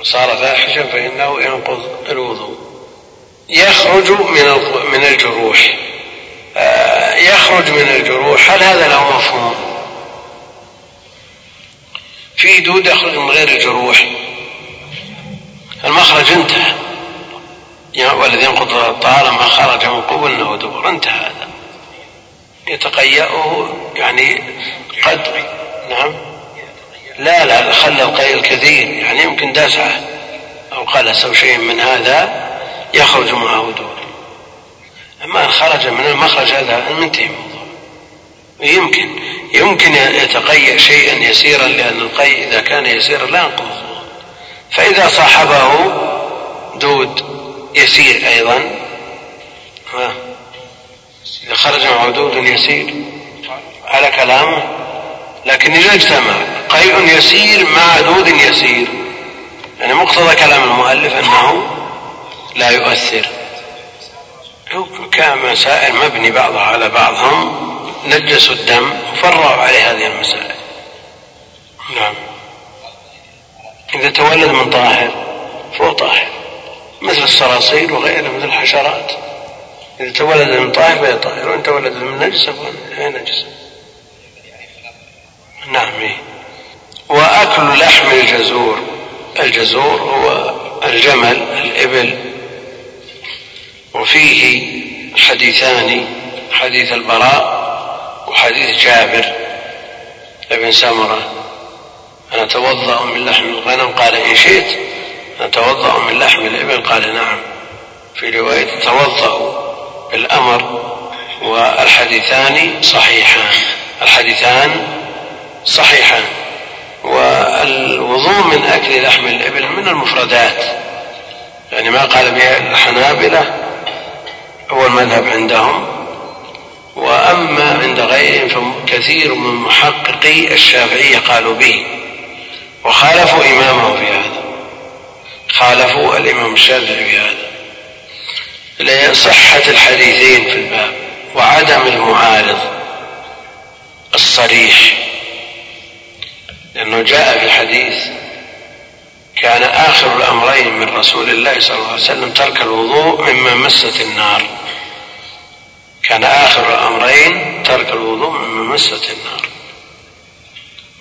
وصار فاحشا فإنه ينقض الوضوء. يخرج من من الجروح. يخرج من الجروح. هل هذا له مفهوم؟ في دود يخرج من غير الجروح. المخرج انتهى. والذي ينقض طالما خرج من قبل أو دبر انتهى هذا. يتقيأه يعني قد نعم. لا لا خلى القيء الكثير. يعني يمكن دسعة أو قلس أو شيء من هذا يخرج معه دور إن خرج من المخرج هذا منتهي الموضوع. يمكن يمكن يتقيأ شيئا يسيرا لأن القيء إذا كان يسيرا لا ينقض فإذا صاحبه دود يسير أيضا ها إذا خرج معه دود يسير على كلامه لكن إذا اجتمع قيء يسير مع دود يسير. يعني مقتضى كلام المؤلف أنه لا يؤثر. كان مسائل مبني بعضها على بعض هم نجسوا الدم وفرعوا عليه هذه المسائل. نعم. إذا تولد من طاهر فهو طاهر مثل الصراصير وغيرها مثل الحشرات. إذا تولد من طاهر فهي طاهر وإن تولد من نجس فهي نجس نعم إيه. وأكل لحم الجزور الجزور هو الجمل الإبل وفيه حديثان حديث البراء وحديث جابر بن سمرة. أنتوضأ من لحم الغنم؟ قال إن شئت. أتوضأ من لحم الإبل؟ قال نعم. في رواية توضأ بالأمر والحديثان صحيحان. الحديثان صحيحان. والوضوء من أكل لحم الإبل من المفردات. يعني ما قال به الحنابلة هو المذهب عندهم وأما عند غيرهم فكثير من محققي الشافعية قالوا به وخالفوا إمامه في هذا خالفوا الإمام الشافعي في هذا. لصحة الحديثين في الباب وعدم المعارض الصريح لأنه جاء في الحديث كان آخر الأمرين من رسول الله صلى الله عليه وسلم ترك الوضوء مما مست النار. كان آخر الأمرين ترك الوضوء مما مست النار.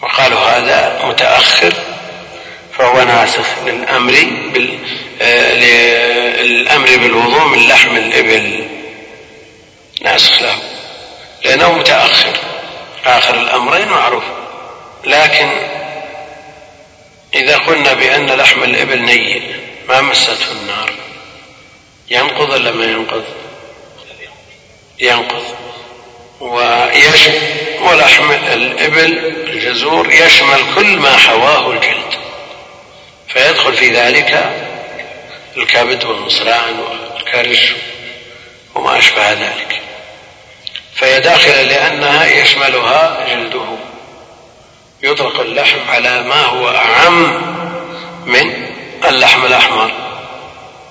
وقالوا هذا متأخر فهو ناسخ للأمر بال... للأمر بالوضوء من لحم الإبل. ناسخ له لأنه متأخر. آخر الأمرين معروف. لكن إذا قلنا بأن لحم الإبل نيل ما مسته النار. ينقض ولا ما ينقض؟ ينقض. ويشمل ولحم الإبل الجزور يشمل كل ما حواه الجلد. فيدخل في ذلك الكبد والمصران والكرش وما أشبه ذلك. فهي داخلة لأنها يشملها جلده. يطلق اللحم على ما هو أعم من اللحم الأحمر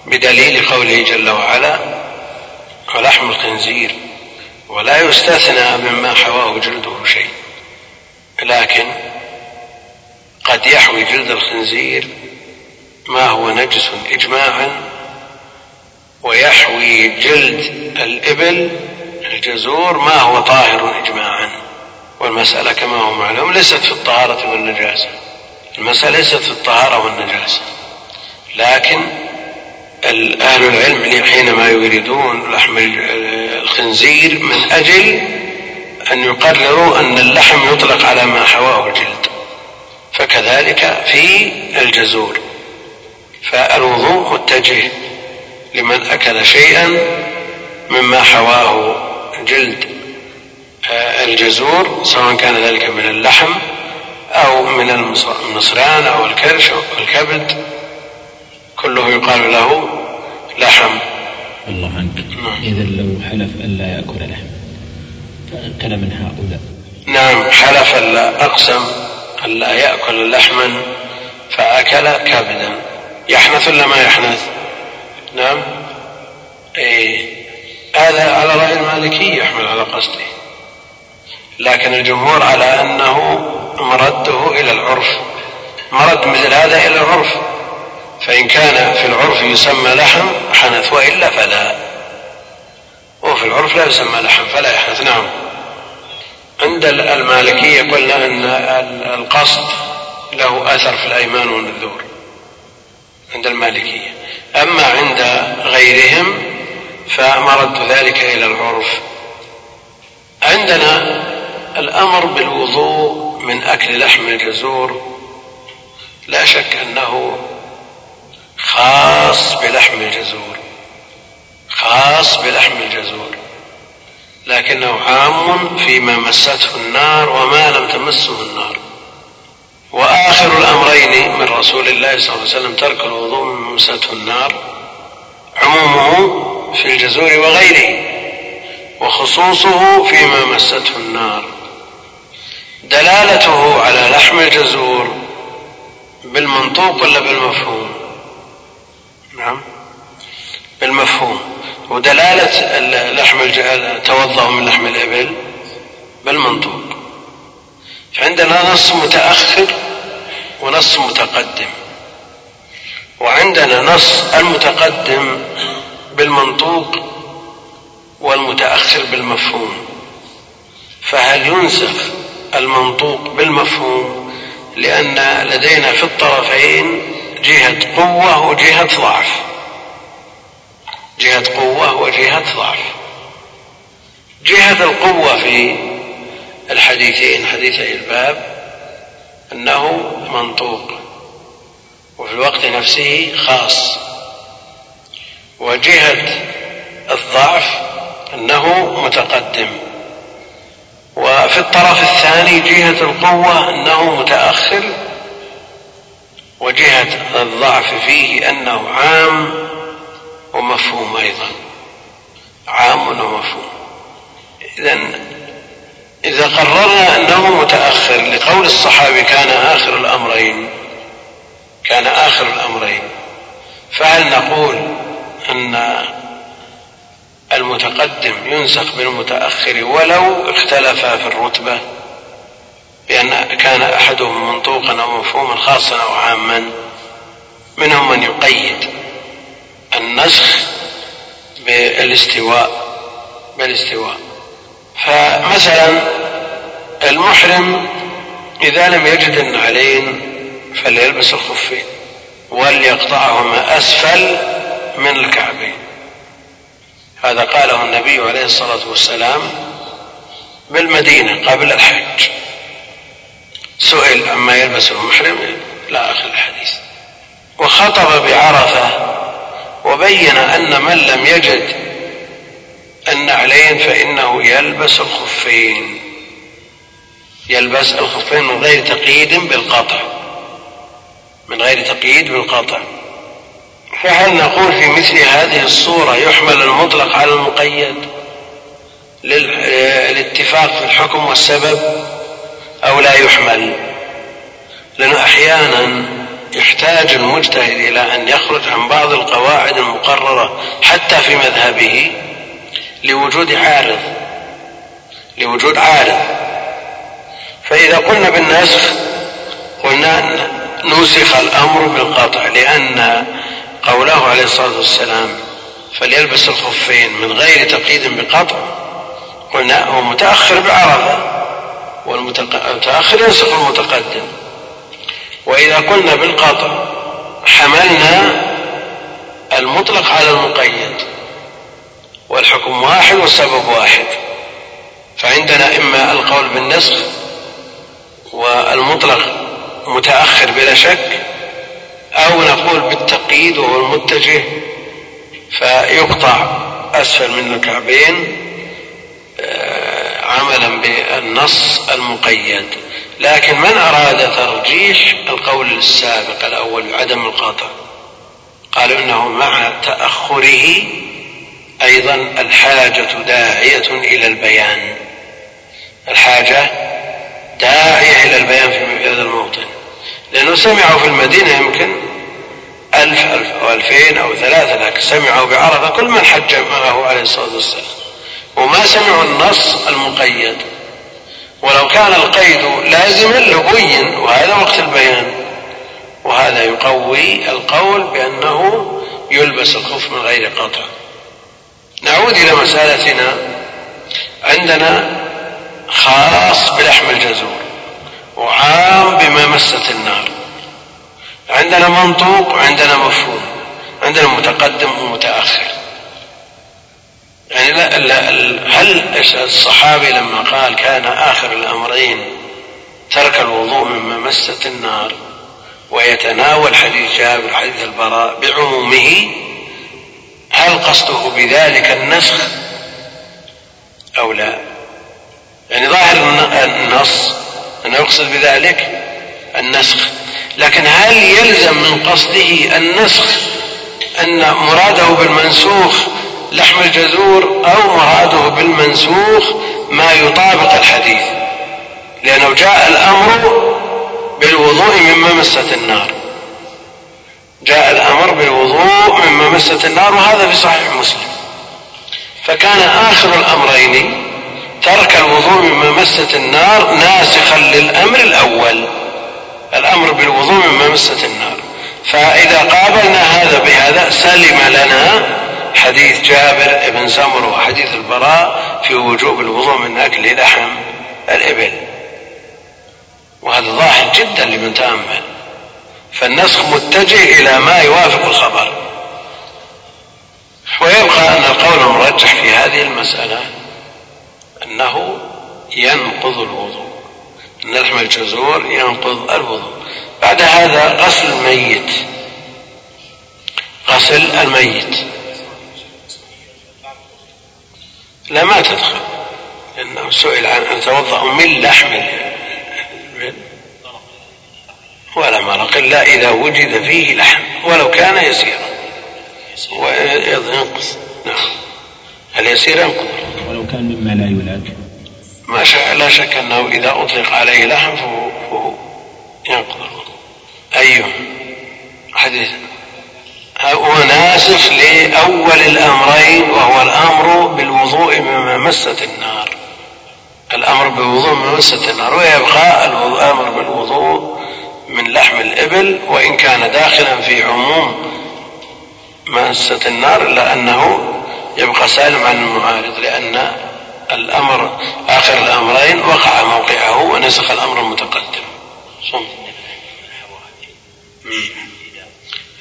بدليل قوله جل وعلا ولحم الخنزير ولا يستثنى مما حواه جلده شيء. لكن قد يحوي جلد الخنزير ما هو نجس إجماعا ويحوي جلد الإبل الجزور ما هو طاهر إجماعا. والمسألة كما هو معلوم ليست في الطهارة والنجاسة. المسألة ليست في الطهارة والنجاسة. لكن أهل العلم حينما يريدون لحم الخنزير من أجل أن يقرروا أن اللحم يطلق على ما حواه الجلد فكذلك في الجزور. فالوضوء متجه لمن أكل شيئا مما حواه جلد الجزور سواء كان ذلك من اللحم أو من النصران أو الكرش أو الكبد كله يقال له لحم. الله عنك. نعم. إذا لو حلف ألا يأكل لحم فأكل من هؤلاء. نعم حلف ألا أقسم ألا يأكل لحما فأكل كبدا. يحنث ولا ما يحنث؟ نعم. إيه. هذا على رأي المالكي يحمل على قصده. لكن الجمهور على أنه مرده إلى العرف. مرد مثل هذا إلى العرف. فإن كان في العرف يسمى لحم حنث وإلا فلا. وفي العرف لا يسمى لحم فلا يحنث. نعم. عند المالكية قلنا أن القصد له أثر في الأيمان والنذور. عند المالكية. أما عند غيرهم فمرد ذلك إلى العرف. عندنا الأمر بالوضوء من أكل لحم الجزور. لا شك أنه خاص بلحم الجزور خاص بلحم الجزور. لكنه عام فيما مسته النار وما لم تمسه النار. وآخر الأمرين من رسول الله صلى الله عليه وسلم ترك الوضوء من مسته النار عمومه في الجزور وغيره وخصوصه فيما مسته النار. دلالته على لحم الجزور بالمنطوق ولا بالمفهوم؟ نعم. بالمفهوم. ودلالة لحم توضأ من لحم الإبل بالمنطوق. فعندنا نص متأخر ونص متقدم. وعندنا نص المتقدم بالمنطوق والمتأخر بالمفهوم. فهل ينسخ المنطوق بالمفهوم لأن لدينا في الطرفين جهة قوة وجهة ضعف. جهة قوة وجهة ضعف. جهة القوة في الحديثين حديثي الباب أنه منطوق وفي الوقت نفسه خاص. وجهة الضعف أنه متقدم. وفي الطرف الثاني جهة القوة أنه متأخر وجهة الضعف فيه أنه عام ومفهوم أيضا. عام ومفهوم. إذا إذا قررنا أنه متأخر لقول الصحابي كان آخر الأمرين كان آخر الأمرين فهل نقول أن المتقدم ينسخ بالمتأخر ولو اختلفا في الرتبة؟ بأن كان أحدهم منطوقا أو مفهوما خاصا أو عاما. منهم من يقيد النسخ بالاستواء بالاستواء. فمثلا المحرم إذا لم يجد النعلين فليلبس الخفين وليقطعهما أسفل من الكعبين. هذا قاله النبي عليه الصلاة والسلام بالمدينة قبل الحج. سئل عما يلبس المحرم إلى آخر الحديث. وخطب بعرفة وبين أن من لم يجد النعلين فإنه يلبس الخفين. يلبس الخفين من غير تقييد بالقطع. من غير تقييد بالقطع. فهل نقول في مثل هذه الصورة يحمل المطلق على المقيد للاتفاق في الحكم والسبب؟ أو لا يحمل. لأنه أحيانا يحتاج المجتهد إلى أن يخرج عن بعض القواعد المقررة حتى في مذهبه لوجود عارض لوجود عارض. فإذا قلنا بالنسخ قلنا نسخ الأمر بالقطع لأن قوله عليه الصلاة والسلام فليلبس الخفين من غير تقييد بقطع قلنا هو متأخر بعرفة. والمتأخر ينسخ المتقدم. وإذا قلنا بالقطع حملنا المطلق على المقيد والحكم واحد والسبب واحد. فعندنا إما القول بالنسخ والمطلق متأخر بلا شك أو نقول بالتقييد وهو المتجه فيقطع أسفل من الكعبين. عملا بالنص المقيد. لكن من أراد ترجيح القول السابق الأول عدم القطع قالوا إنه مع تأخره أيضا الحاجة داعية إلى البيان. الحاجة داعية إلى البيان في هذا الموطن. لأنه سمعوا في المدينة يمكن ألف ألف أو ألفين أو ثلاثة لكن سمعوا بعرفة كل من حج معه عليه الصلاة والسلام. وما سمعوا النص المقيد. ولو كان القيد لازما لبين وهذا وقت البيان. وهذا يقوي القول بأنه يلبس الخف من غير قطع نعود إلى مسألتنا. عندنا خاص بلحم الجزور وعام بما مست النار. عندنا منطوق وعندنا مفهوم عندنا متقدم ومتأخر. يعني لا, لا هل الصحابي لما قال كان آخر الأمرين ترك الوضوء مما مست النار ويتناول حديث جابر حديث البراء بعمومه هل قصده بذلك النسخ أو لا؟ يعني ظاهر النص أنه يقصد بذلك النسخ لكن هل يلزم من قصده النسخ أن مراده بالمنسوخ لحم الجذور أو مراده بالمنسوخ ما يطابق الحديث لأنه جاء الأمر بالوضوء مما مست النار. جاء الأمر بالوضوء مما مست النار وهذا في صحيح مسلم. فكان آخر الأمرين ترك الوضوء مما مست النار ناسخا للأمر الأول. الأمر بالوضوء مما مست النار. فإذا قابلنا هذا بهذا سلم لنا حديث جابر بن سمر وحديث البراء في وجوب الوضوء من أكل لحم الإبل. وهذا ظاهر جدا لمن تأمل. فالنسخ متجه إلى ما يوافق الخبر. ويبقى أن القول المرجح في هذه المسألة أنه ينقض الوضوء. أن لحم الجزور ينقض الوضوء. بعد هذا غسل الميت. غسل الميت. لا ما تدخل لأنه سئل عن أن يتوضأ من لحم ولا مرق إلا إذا وجد فيه لحم ولو كان يسيرا. وينقص. نعم. اليسير ينقض ولو كان مما لا يلاك. ما شاء لا شك أنه إذا أطلق عليه لحم فهو, فهو ينقض الوضوء أيوه حديث هو ناسخ لأول الأمرين وهو الأمر بالوضوء مما مست النار. الأمر بالوضوء مما مست النار ويبقى الأمر بالوضوء من لحم الإبل وإن كان داخلا في عموم مست النار إلا أنه يبقى سالم عن المعارض لأن الأمر آخر الأمرين وقع موقعه ونسخ الأمر المتقدم صم.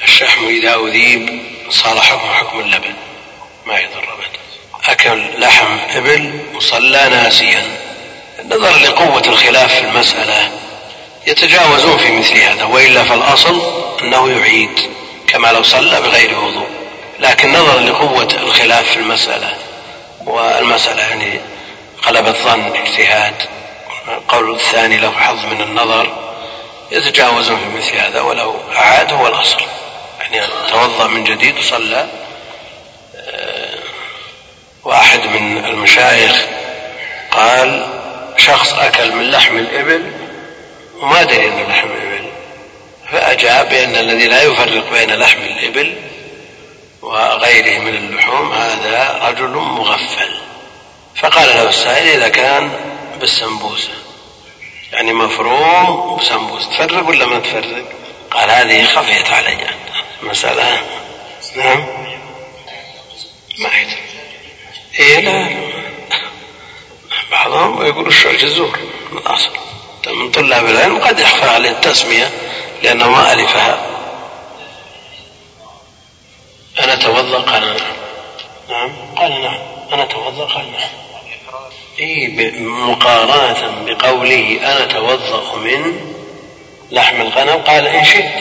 الشحم إذا أذيب صار حكم حكم اللبن ما يضر أبدا. أكل لحم إبل وصلى ناسيا. نظرا لقوة الخلاف في المسألة يتجاوزون في مثل هذا وإلا فالأصل أنه يعيد كما لو صلى بغير وضوء. لكن نظرا لقوة الخلاف في المسألة والمسألة يعني غلبة ظن اجتهاد. القول الثاني له حظ من النظر يتجاوزون في مثل هذا ولو أعاد هو الأصل. توضأ من جديد وصلى آه، واحد من المشايخ قال شخص أكل من لحم الإبل وما دري أنه لحم الإبل فأجاب بأن الذي لا يفرق بين لحم الإبل وغيره من اللحوم هذا رجل مغفل. فقال له السائل إذا كان بالسمبوسة يعني مفروم بسمبوسة تفرق ولا ما تفرق؟ قال هذه خفيت علي. مسألة؟ نعم. ما يدري إيه لا. بعضهم يقول الشعر جزور من الأصل. من طلاب العلم قد يخفى عليه التسمية لأنه ما ألفها. أنا أتوضأ؟ قال نعم نعم. قال نعم أنا أتوضأ؟ قال نعم إيه مقارنة بقوله أنا أتوضأ من لحم الغنم قال إن شئت.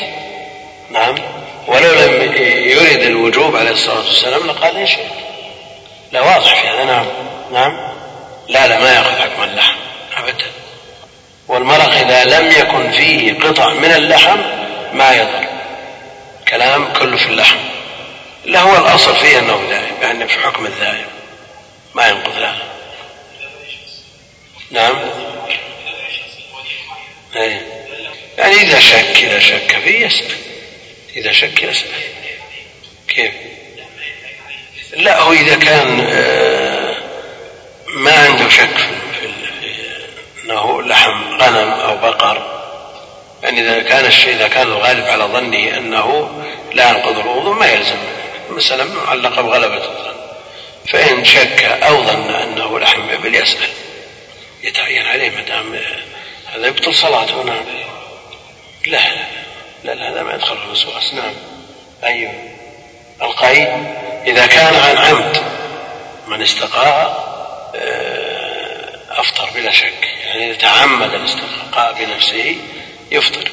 نعم. ولو لم يرد الوجوب عليه الصلاة والسلام لقال شئت لا واضح في هذا نعم. نعم. لا لا ما يأخذ حكم اللحم أبدا. والمرق إذا لم يكن فيه قطع من اللحم ما يضر. كلام كله في اللحم. لا هو الأصل فيه أنه ذائب يعني في حكم الذائب. ما ينقض لا نعم. أي. يعني إذا شك إذا شك فيه يسأل إذا شك يسأل كيف؟ لا هو إذا كان آه، ما عنده شك في أنه لحم غنم أو بقر يعني إذا كان الشيء إذا كان الغالب على ظنه أنه لا ينقض الوضوء ما يلزم. المسألة معلقة بغلبة الظن. فإن شك أو ظن أنه لحم إبل يسأل. يتعين عليه ما دام هذا يبطل صلاته نعم لا. لا هذا ما يدخل في الوسواس نعم. أيوه. القيد إذا كان عن عمد من استقاء آه، أفطر بلا شك. يعني إذا تعمد الاستقاء بنفسه يفطر.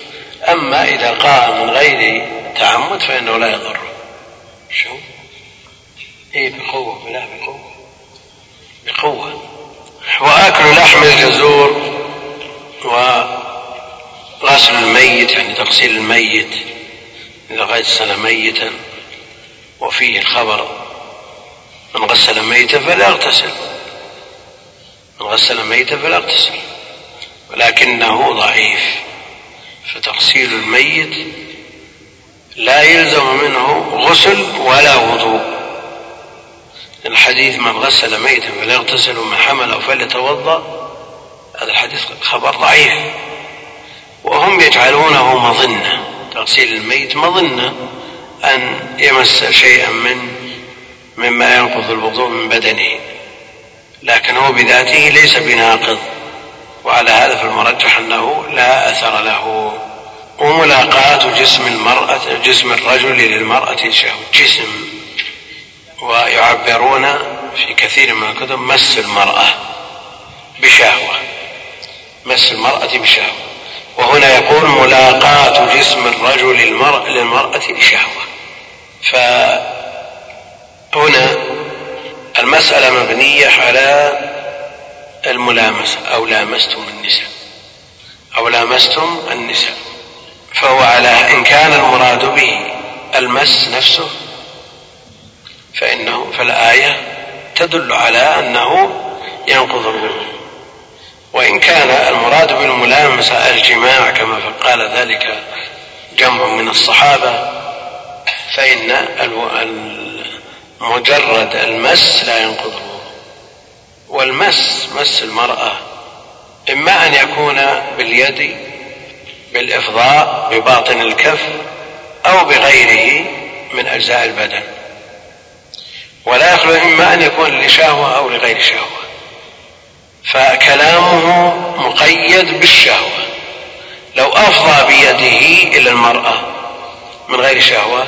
أما إذا قاء من غير تعمد فإنه لا يضره شو؟ إيه بقوة بلا بقوة. بقوة. وأكل لحم الجزور وغسل الميت يعني تغسيل الميت إذا غسل ميتا وفيه الخبر من غسل ميتا فلا يغتسل من غسل ميتا فلا يغتسل ولكنه ضعيف. فتغسيل الميت لا يلزم منه غسل ولا وضوء. الحديث من غسل ميتا فليغتسل ومن حمله فليتوضأ هذا الحديث خبر ضعيف. وهم يجعلونه مظنة. تغسيل الميت مظنة. أن يمس شيئا من مما ينقض الوضوء من بدنه. لكن هو بذاته ليس بناقض. وعلى هذا فالمرجح أنه لا أثر له. وملاقاة جسم المرأة جسم الرجل للمرأة جسم. ويعبرون في كثير من الكتب مس المرأة بشهوة. مس المرأة بشهوة. وهنا يقول ملاقاة جسم الرجل للمرأة بشهوة. فهنا المسألة مبنية على الملامسة أو لامستم النساء. أو لامستم النساء. فهو على إن كان المراد به المس نفسه فإنه فالآية تدل على أنه ينقض الوضوء. وإن كان المراد بالملامسة الجماع كما قال ذلك جمع من الصحابة فإن مجرد المس لا ينقض والمس مس المرأة إما أن يكون باليد بالإفضاء بباطن الكف أو بغيره من أجزاء البدن. ولا يخلو إما أن يكون لشهوة أو لغير شهوة. فكلامه مقيد بالشهوة. لو أفضى بيده إلى المرأة من غير شهوة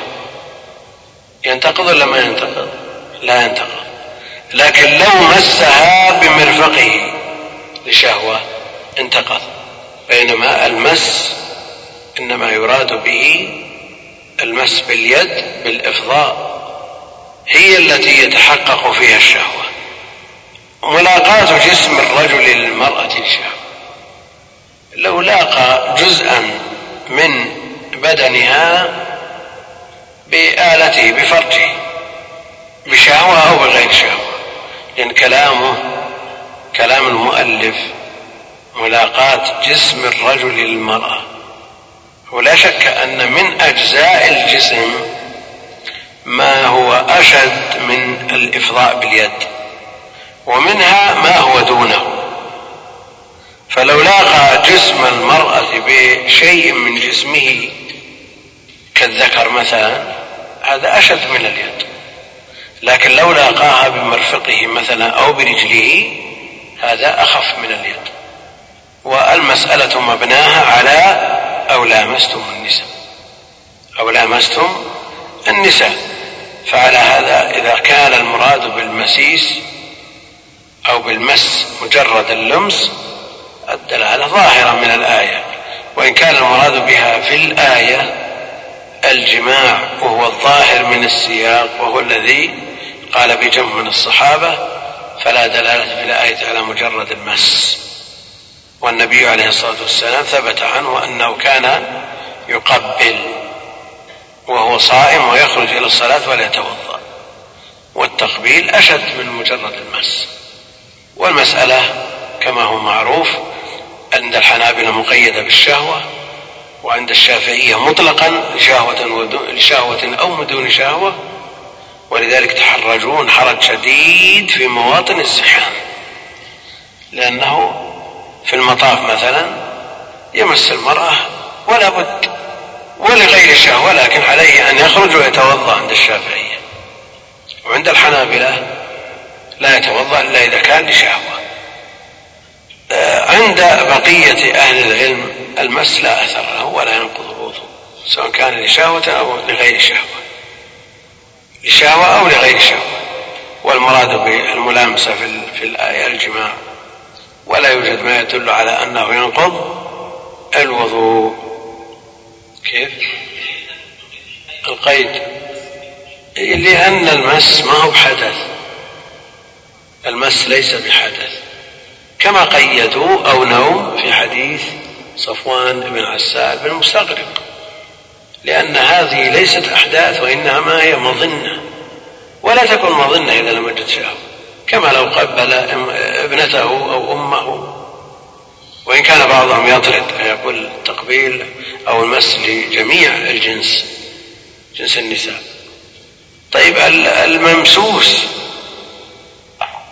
ينتقض ولا ما ينتقض؟ لا ينتقض. لكن لو مسها بمرفقه لشهوة انتقض. بينما المس إنما يراد به المس باليد بالإفضاء هي التي يتحقق فيها الشهوة. ملاقاة جسم الرجل للمرأة الشهوة لو لاقى جزءا من بدنها بآلته بفرجه بشهوة أو بغير شهوة. لأن كلامه كلام المؤلف ملاقاة جسم الرجل للمرأة. ولا شك أن من أجزاء الجسم ما هو أشد من الإفضاء باليد. ومنها ما هو دونه. فلو لاقى جسم المرأة بشيء من جسمه كالذكر مثلا هذا أشد من اليد. لكن لو لاقاها بمرفقه مثلا أو برجله هذا أخف من اليد. والمسألة مبناها على أو لامستم النساء. أو لامستم النساء. فعلى هذا إذا كان المراد بالمسيس أو بالمس مجرد اللمس الدلالة ظاهرة من الآية وإن كان المراد بها في الآية الجماع وهو الظاهر من السياق وهو الذي قال بجمع من الصحابة فلا دلالة في الآية على مجرد المس. والنبي عليه الصلاة والسلام ثبت عنه أنه كان يقبل وهو صائم ويخرج إلى الصلاة ولا يتوضأ. والتقبيل أشد من مجرد المس. والمسألة كما هو معروف عند الحنابلة مقيدة بالشهوة وعند الشافعية مطلقا لشهوة, لشهوة أو دون شهوة ولذلك تحرجون حرج شديد في مواطن الزحام. لأنه في المطاف مثلا يمس المرأة ولا بد ولغير شهوة لكن عليه أن يخرج ويتوضأ عند الشافعية. وعند الحنابلة لا يتوضأ إلا إذا كان لشهوة آه، عند بقية أهل العلم المس لا أثر له ولا ينقض الوضوء سواء كان لشهوة أو لغير شهوة. لشهوة أو لغير شهوة. والمراد بالملامسة في الآية الجماع. ولا يوجد ما يدل على أنه ينقض الوضوء. كيف؟ القيد. لأن المس ما هو حدث. المس ليس بحدث. كما قيدوا أو نوم في حديث صفوان بن عسال بن مستغرق. لأن هذه ليست أحداث وإنما هي مظنة. ولا تكون مظنة إذا لم شهوة كما لو قبل ابنته أو أمه. وإن كان بعضهم يطرد فيقول التقبيل أو المس لجميع الجنس جنس النساء. طيب الممسوس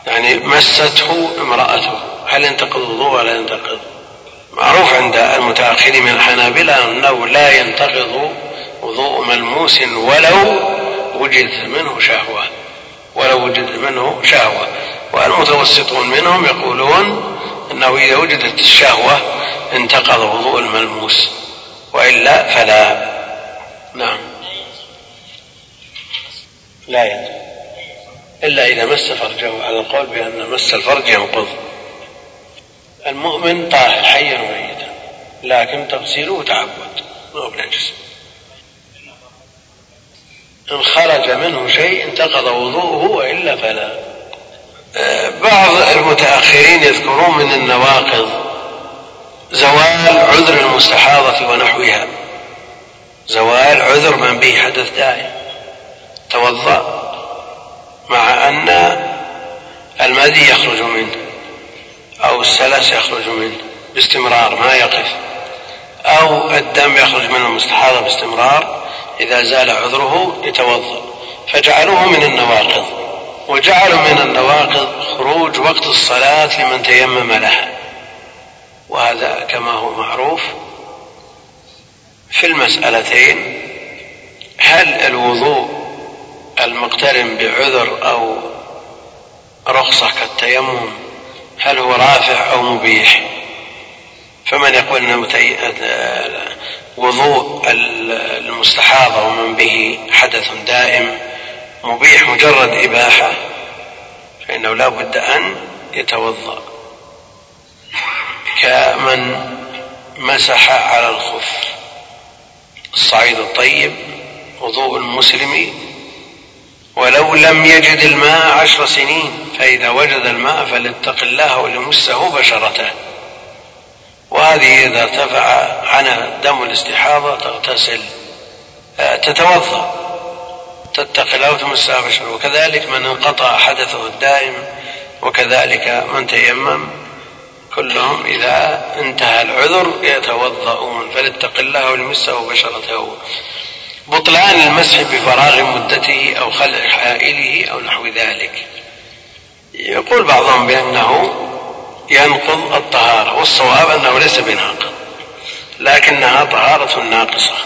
يعني مسته امرأته. هل ينتقض الوضوء ولا ينتقض؟ معروف عند المتأخرين من الحنابلة أنه لا ينتقض وضوء ملموس ولو وجد منه شهوة. ولو وجد منه شهوة. والمتوسطون منهم يقولون أنه إذا وجدت الشهوة انتقض وضوء الملموس وإلا فلا. نعم. لا ينتقض. إلا إذا مس فرجه على القول بأن مس الفرج ينقض. المؤمن طاهر حيا وميتا لكن تغسيله تعبد ما هو بنجس إن خرج منه شيء انتقض وضوءه وإلا فلا. بعض المتأخرين يذكرون من النواقض زوال عذر المستحاضة ونحوها. زوال عذر من به حدث دائم. توضأ. مع أن المذي يخرج منه أو السلس يخرج منه باستمرار ما يقف. أو الدم يخرج منه المستحاضة باستمرار إذا زال عذره يتوضأ. فجعلوه من النواقض. وجعلوا من النواقض خروج وقت الصلاة لمن تيمم لها. وهذا كما هو معروف في المسألتين. هل الوضوء المقترن بعذر أو رخصة كالتيمم هل هو رافع أو مبيح؟ فمن يقول أنه وضوء المستحاضة ومن به حدث دائم مبيح مجرد إباحة فإنه لا بد أن يتوضأ. كمن مسح على الخف الصعيد الطيب وضوء المسلم ولو لم يجد الماء عشر سنين فإذا وجد الماء فليتق الله وليمسه بشرته وهذه إذا ارتفع عنها دم الاستحاضة تغتسل آه، تتوضأ تتقي الله وتمسها بشرته وكذلك من انقطع حدثه الدائم وكذلك من تيمم كلهم إذا انتهى العذر يتوضؤون. فليتق الله وليمسه بشرته. بطلان المسح بفراغ مدته أو خلع حائله أو نحو ذلك. يقول بعضهم بأنه ينقض الطهارة والصواب أنه ليس بناقض لكنها طهارة ناقصة.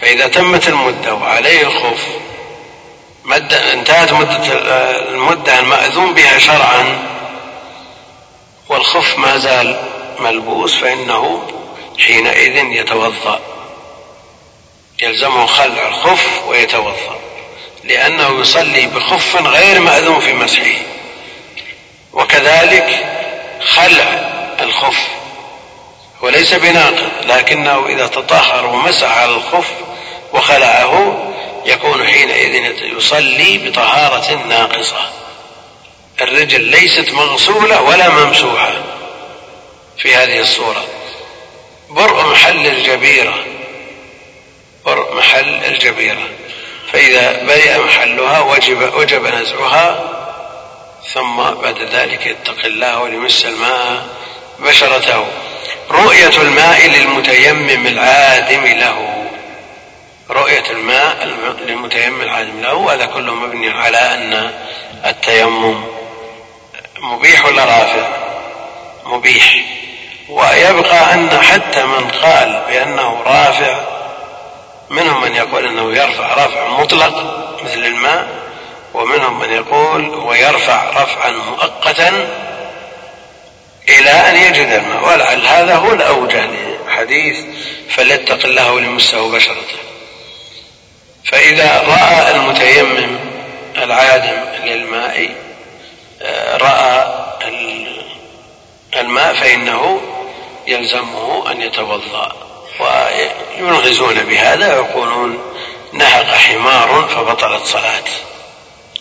فإذا تمت المدة وعليه الخوف مدة انتهت مدة المدة المأذون بها شرعا والخف ما زال ملبوس فإنه حينئذ يتوضأ. يلزمه خلع الخف ويتوضأ لأنه يصلي بخف غير مأذون في مسحه وكذلك خلع الخف وليس بناقض لكنه إذا تطهر ومسح على الخف وخلعه يكون حينئذ يصلي بطهارة ناقصة. الرجل ليست مغسولة ولا ممسوحة في هذه الصورة. برء محل الجبيرة محل الجبيرة. فإذا برئ محلها وجب, وجب نزعها ثم بعد ذلك يتقي الله وليمس الماء بشرته. رؤية الماء للمتيمم العادم له. رؤية الماء للمتيمم العادم له. هذا كله مبني على أن التيمم مبيح ولا رافع؟ مبيح. ويبقى أن حتى من قال بأنه رافع منهم من يقول إنه يرفع رفع مطلق مثل الماء ومنهم من يقول هو يرفع رفعا مؤقتا إلى أن يجد الماء. ولعل هذا هو الاوجه لحديث فليتق الله وليمسه بشرته فإذا رأى المتيمم العادم للماء آه، رأى الماء فإنه يلزمه أن يتوضأ. وينغزون بهذا ويقولون نهق حمار فبطلت صلاة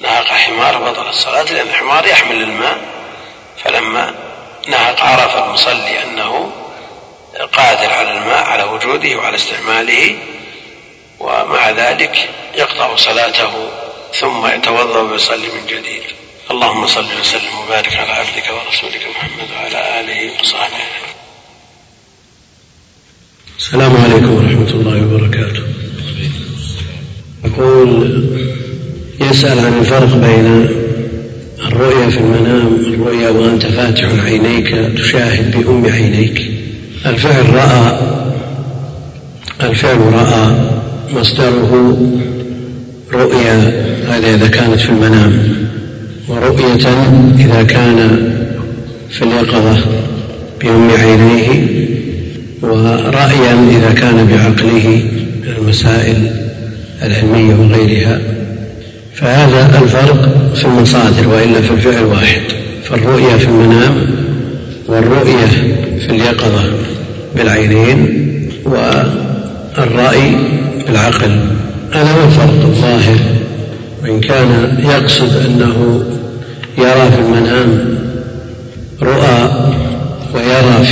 نهق حمار فبطلت صلاة لأن الحمار يحمل الماء. فلما نهق عرف المصلي أنه قادر على الماء على وجوده وعلى استعماله ومع ذلك يقطع صلاته ثم يتوضأ ويصلي من جديد. اللهم صل وسلم وبارك على عبدك ورسولك محمد وعلى آله وصحبه. السلام عليكم ورحمة الله وبركاته. يقول يسأل عن الفرق بين الرؤيا في المنام الرؤيا وأنت فاتح عينيك تشاهد بأم عينيك. الفعل رأى الفعل رأى مصدره رؤيا هذا إذا كانت في المنام ورؤية إذا كان في اليقظة بأم عينيه. ورأيا إذا كان بعقله من المسائل العلمية وغيرها فهذا الفرق في المصادر وإلا في الفعل واحد فالرؤيا في المنام والرؤية في اليقظة بالعينين والرأي بالعقل هذا هو الفرق الظاهر. وإن كان يقصد أنه يرى في المنام رؤى ويرى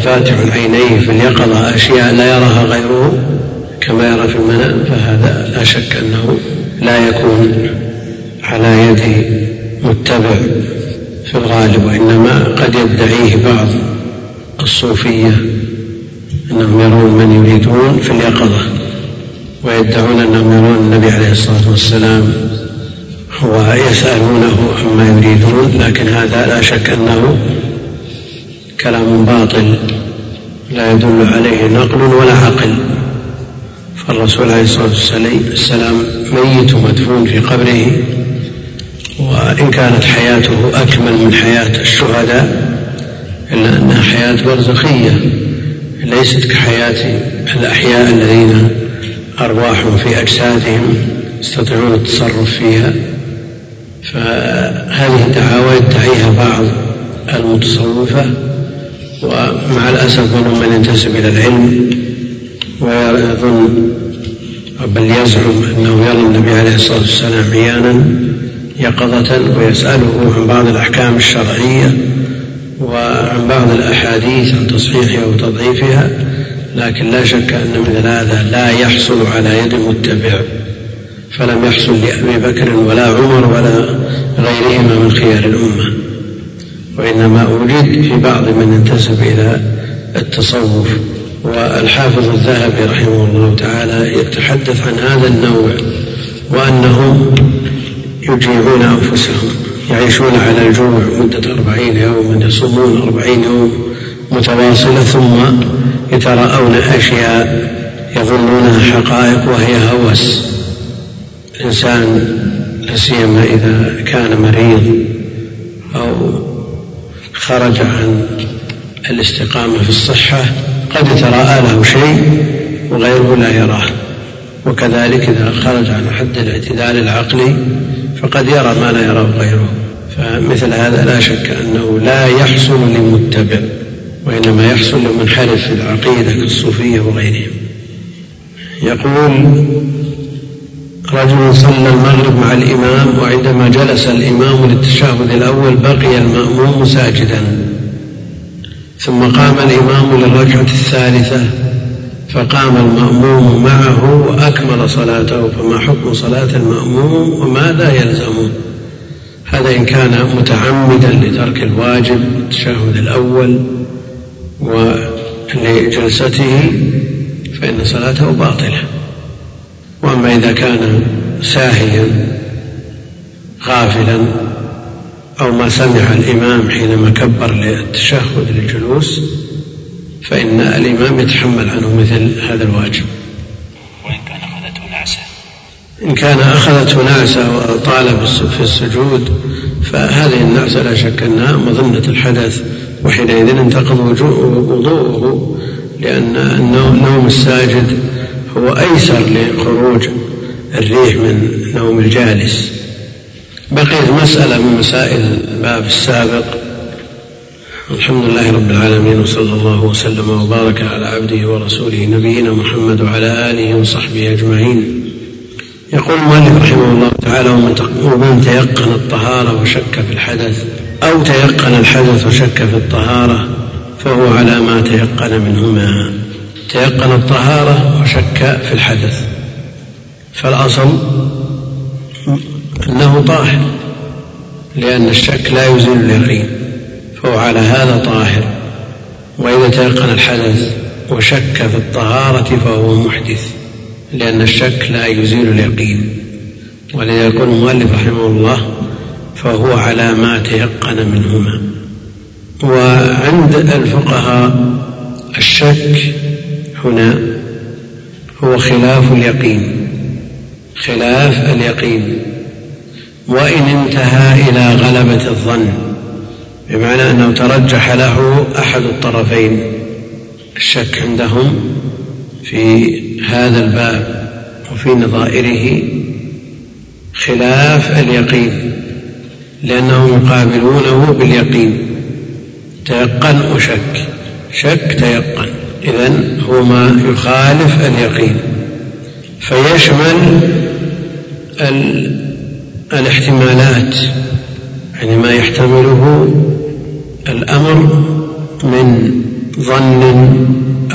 فاتح عينيه في اليقظة أشياء لا يراها غيره كما يرى في المنام فهذا لا شك أنه لا يكون على يد متبع في الغالب وإنما قد يدعيه بعض الصوفية أنهم يرون من يريدون في اليقظة ويدعون أنهم يرون النبي عليه الصلاة والسلام ويسألونه عما يريدون لكن هذا لا شك أنه كلام باطل لا يدل عليه نقل ولا عقل. فالرسول عليه الصلاة والسلام ميت مدفون في قبره وإن كانت حياته أكمل من حياة الشهداء إلا أنها حياة برزخية ليست كحياة الأحياء الذين أرواح في أجسادهم يستطيعون التصرف فيها. فهذه الدعاوى يدعيها بعض المتصوفة ومع الأسف منهم من ينتسب إلى العلم ويظن بل يزعم أنه يرى النبي عليه الصلاة والسلام عيانا يقظة ويسأله عن بعض الأحكام الشرعية وعن بعض الأحاديث عن تصحيحها وتضعيفها لكن لا شك أن مثل هذا لا يحصل على يد متبع فلم يحصل لأبي بكر ولا عمر ولا غيرهما من خيار الأمة. وإنما وجد في بعض من ينتسب إلى التصوف والحافظ الذهبي رحمه الله تعالى يتحدث عن هذا النوع وأنهم يجيعون أنفسهم يعيشون على الجوع مدة أربعين يوما يصومون أربعين يوم متواصلة ثم يتراءون أشياء يظنونها حقائق وهي هوس. الإنسان لا سيما إذا كان مريض خرج عن الاستقامة في الصحة قد يتراءى له شيء وغيره لا يراه. وكذلك إذا خرج عن حد الاعتدال العقلي فقد يرى ما لا يراه غيره. فمثل هذا لا شك أنه لا يحصل لمتبع وإنما يحصل لمنحرف في العقيدة كالصوفية وغيرهم. يقول رجل صلى المغرب مع الإمام وعندما جلس الإمام للتشهد الأول بقي المأموم ساجدا. ثم قام الإمام للركعة الثالثة فقام المأموم معه وأكمل صلاته فما حكم صلاة المأموم وماذا يلزمه هذا إن كان متعمدا لترك الواجب التشهد الأول ولجلسته فإن صلاته باطلة. وأما إذا كان ساهيا غافلا أو ما سمع الإمام حينما كبر للتشهد للجلوس فإن الإمام يتحمل عنه مثل هذا الواجب. وإن كان أخذته نعسة. إن كان أخذته نعسة وطال في السجود فهذه النعسة لا شك أنها مظنة الحدث وحينئذ انتقض وضوءه لأن نوم الساجد هو أيسر لخروج الريح من نوم الجالس. بقيت مسألة من مسائل الباب السابق. الحمد لله رب العالمين وصلى الله وسلم وبارك على عبده ورسوله نبينا محمد وعلى آله وصحبه أجمعين. يقول المؤلف رحمه الله تعالى ومن تيقن الطهارة وشك في الحدث أو تيقن الحدث وشك في الطهارة فهو على ما تيقن منهما. تيقن الطهارة وشك في الحدث. فالأصل أنه طاهر لأن الشك لا يزيل اليقين فهو على هذا طاهر. وإذا تيقن الحدث وشك في الطهارة فهو محدث لأن الشك لا يزيل اليقين. ولذا يقول المؤلف رحمه الله فهو على ما تيقن منهما. وعند الفقهاء الشك هنا هو خلاف اليقين. خلاف اليقين. وإن انتهى إلى غلبة الظن بمعنى أنه ترجح له أحد الطرفين. الشك عندهم في هذا الباب وفي نظائره خلاف اليقين لأنهم يقابلونه باليقين. تيقن وشك. شك تيقن. إذا هو ما يخالف اليقين فيشمل الاحتمالات يعني ما يحتمله الأمر من ظن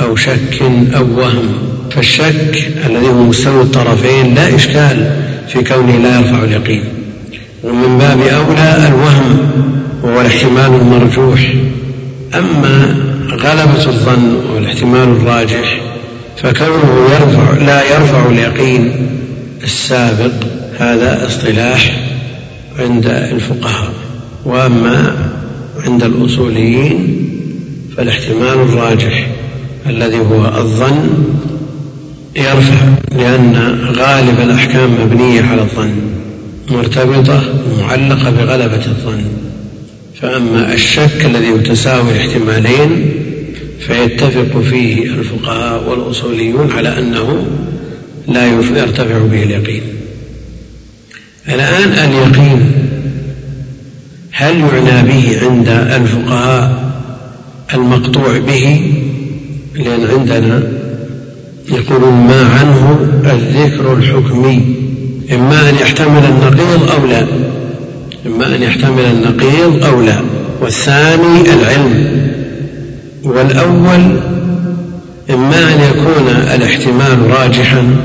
أو شك أو وهم. فالشك الذي هو مستوى الطرفين لا إشكال في كونه لا يرفع اليقين. ومن باب أولى الوهم وهو الاحتمال المرجوح. أما غلبة الظن والاحتمال الراجح فكونه يرفع لا يرفع اليقين السابق هذا اصطلاح عند الفقهاء. وأما عند الأصوليين فالاحتمال الراجح الذي هو الظن يرفع لأن غالب الأحكام مبنية على الظن مرتبطة معلقة بغلبة الظن. فأما الشك الذي يتساوي الاحتمالين فيتفق فيه الفقهاء والأصوليون على أنه لا يرتفع به اليقين. الآن اليقين هل يعنى به عند الفقهاء المقطوع به؟ لأن عندنا يقولون ما عنه الذكر الحكمي إما أن يحتمل النقيض أو لا. إما أن يحتمل النقيض أو لا. والثاني العلم. والأول إما أن يكون الاحتمال راجحا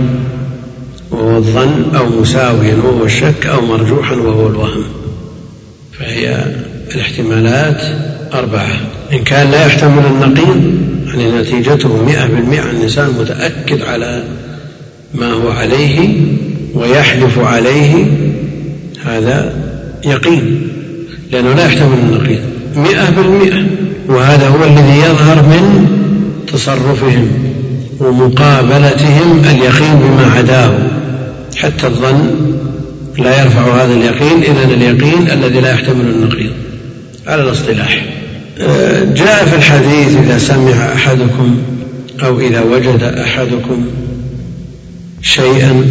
وهو الظن أو مساويا وهو الشك أو مرجوحا وهو الوهم. فهي الاحتمالات أربعة. إن كان لا يحتمل النقيض يعني نتيجته مئة بالمئة الإنسان متأكد على ما هو عليه ويحلف عليه هذا يقين لأنه لا يحتمل النقيض مئة بالمئة وهذا هو الذي يظهر من تصرفهم ومقابلتهم اليقين بما عداه. حتى الظن لا يرفع هذا اليقين إذا اليقين الذي لا يحتمل النقيض. على الاصطلاح. جاء في الحديث إذا سمع أحدكم أو إذا وجد أحدكم شيئا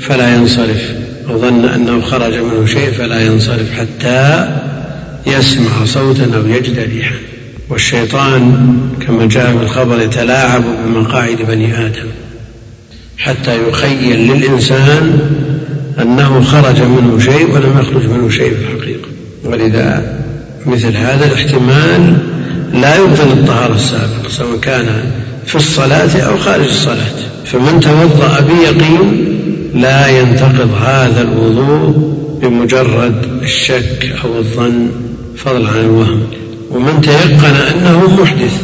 فلا ينصرف. أو ظن أنه خرج منه شيء فلا ينصرف حتى يسمع صوتا أو يجد ريحا. والشيطان كما جاء في الخبر يتلاعب بمقاعد بني آدم حتى يخيل للإنسان أنه خرج منه شيء ولم يخرج منه شيء في الحقيقة. ولذا مثل هذا الاحتمال لا يبطل الطهارة السابقة سواء كان في الصلاة أو خارج الصلاة. فمن توضأ بيقين لا ينتقض هذا الوضوء بمجرد الشك أو الظن فضلا عن الوهم. ومن تيقن أنه محدث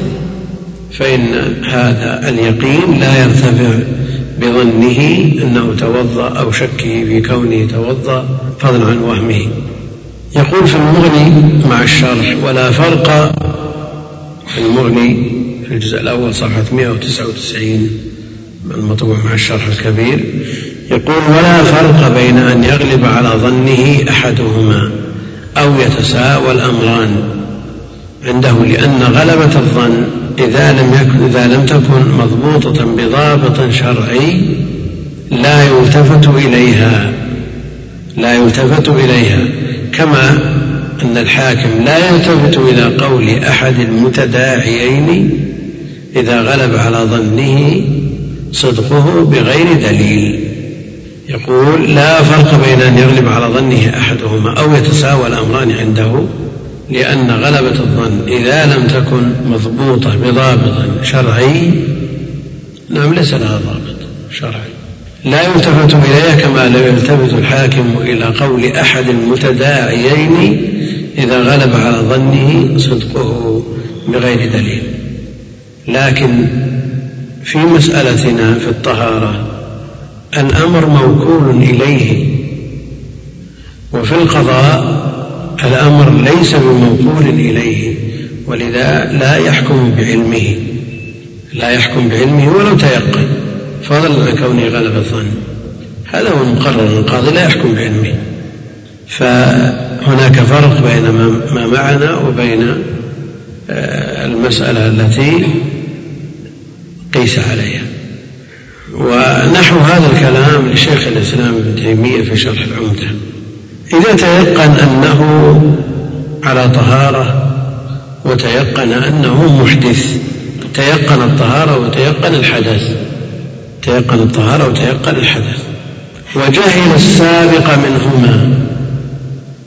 فإن هذا اليقين لا يرتفع بظنه أنه توضأ أو شكه في كونه توضأ فضلا عن وهمه. يقول في المغني مع الشرح ولا فرق في المغني في الجزء الأول صفحة 199 المطبوع مع الشرح الكبير يقول ولا فرق بين أن يغلب على ظنه أحدهما أو يتساوى الأمران عنده لأن غلبة الظن إذا لم يكن إذا لم تكن مضبوطة بضابط شرعي لا يلتفت إليها لا يلتفت إليها. كما أن الحاكم لا يلتفت إلى قول أحد المتداعيين إذا غلب على ظنه صدقه بغير دليل. يقول لا فرق بين أن يغلب على ظنه أحدهما أو يتساوى الأمران عنده لأن غلبة الظن إذا لم تكن مضبوطة بضابط شرعي نعم ليس لها ضابط شرعي. لا يلتفت إليها كما لا يلتفت الحاكم إلى قول أحد المتداعيين إذا غلب على ظنه صدقه بغير دليل. لكن في مسألتنا في الطهارة الأمر موكول إليه. وفي القضاء الأمر ليس بموكول إليه. ولذا لا يحكم بعلمه. لا يحكم بعلمه ولو تيقن. فضلا عن كونه غلب الظن. هذا هو المقرر القاضي لا يحكم بعلمه. فهناك فرق بين ما معنا وبين آه، المسألة التي قيس عليها. ونحو هذا الكلام لشيخ الإسلام ابن تيمية في شرح العمدة إذا تيقن أنه على طهارة وتيقن أنه محدث تيقن الطهارة وتيقن الحدث تيقن الطهارة وتيقن الحدث. وجهل السابق منهما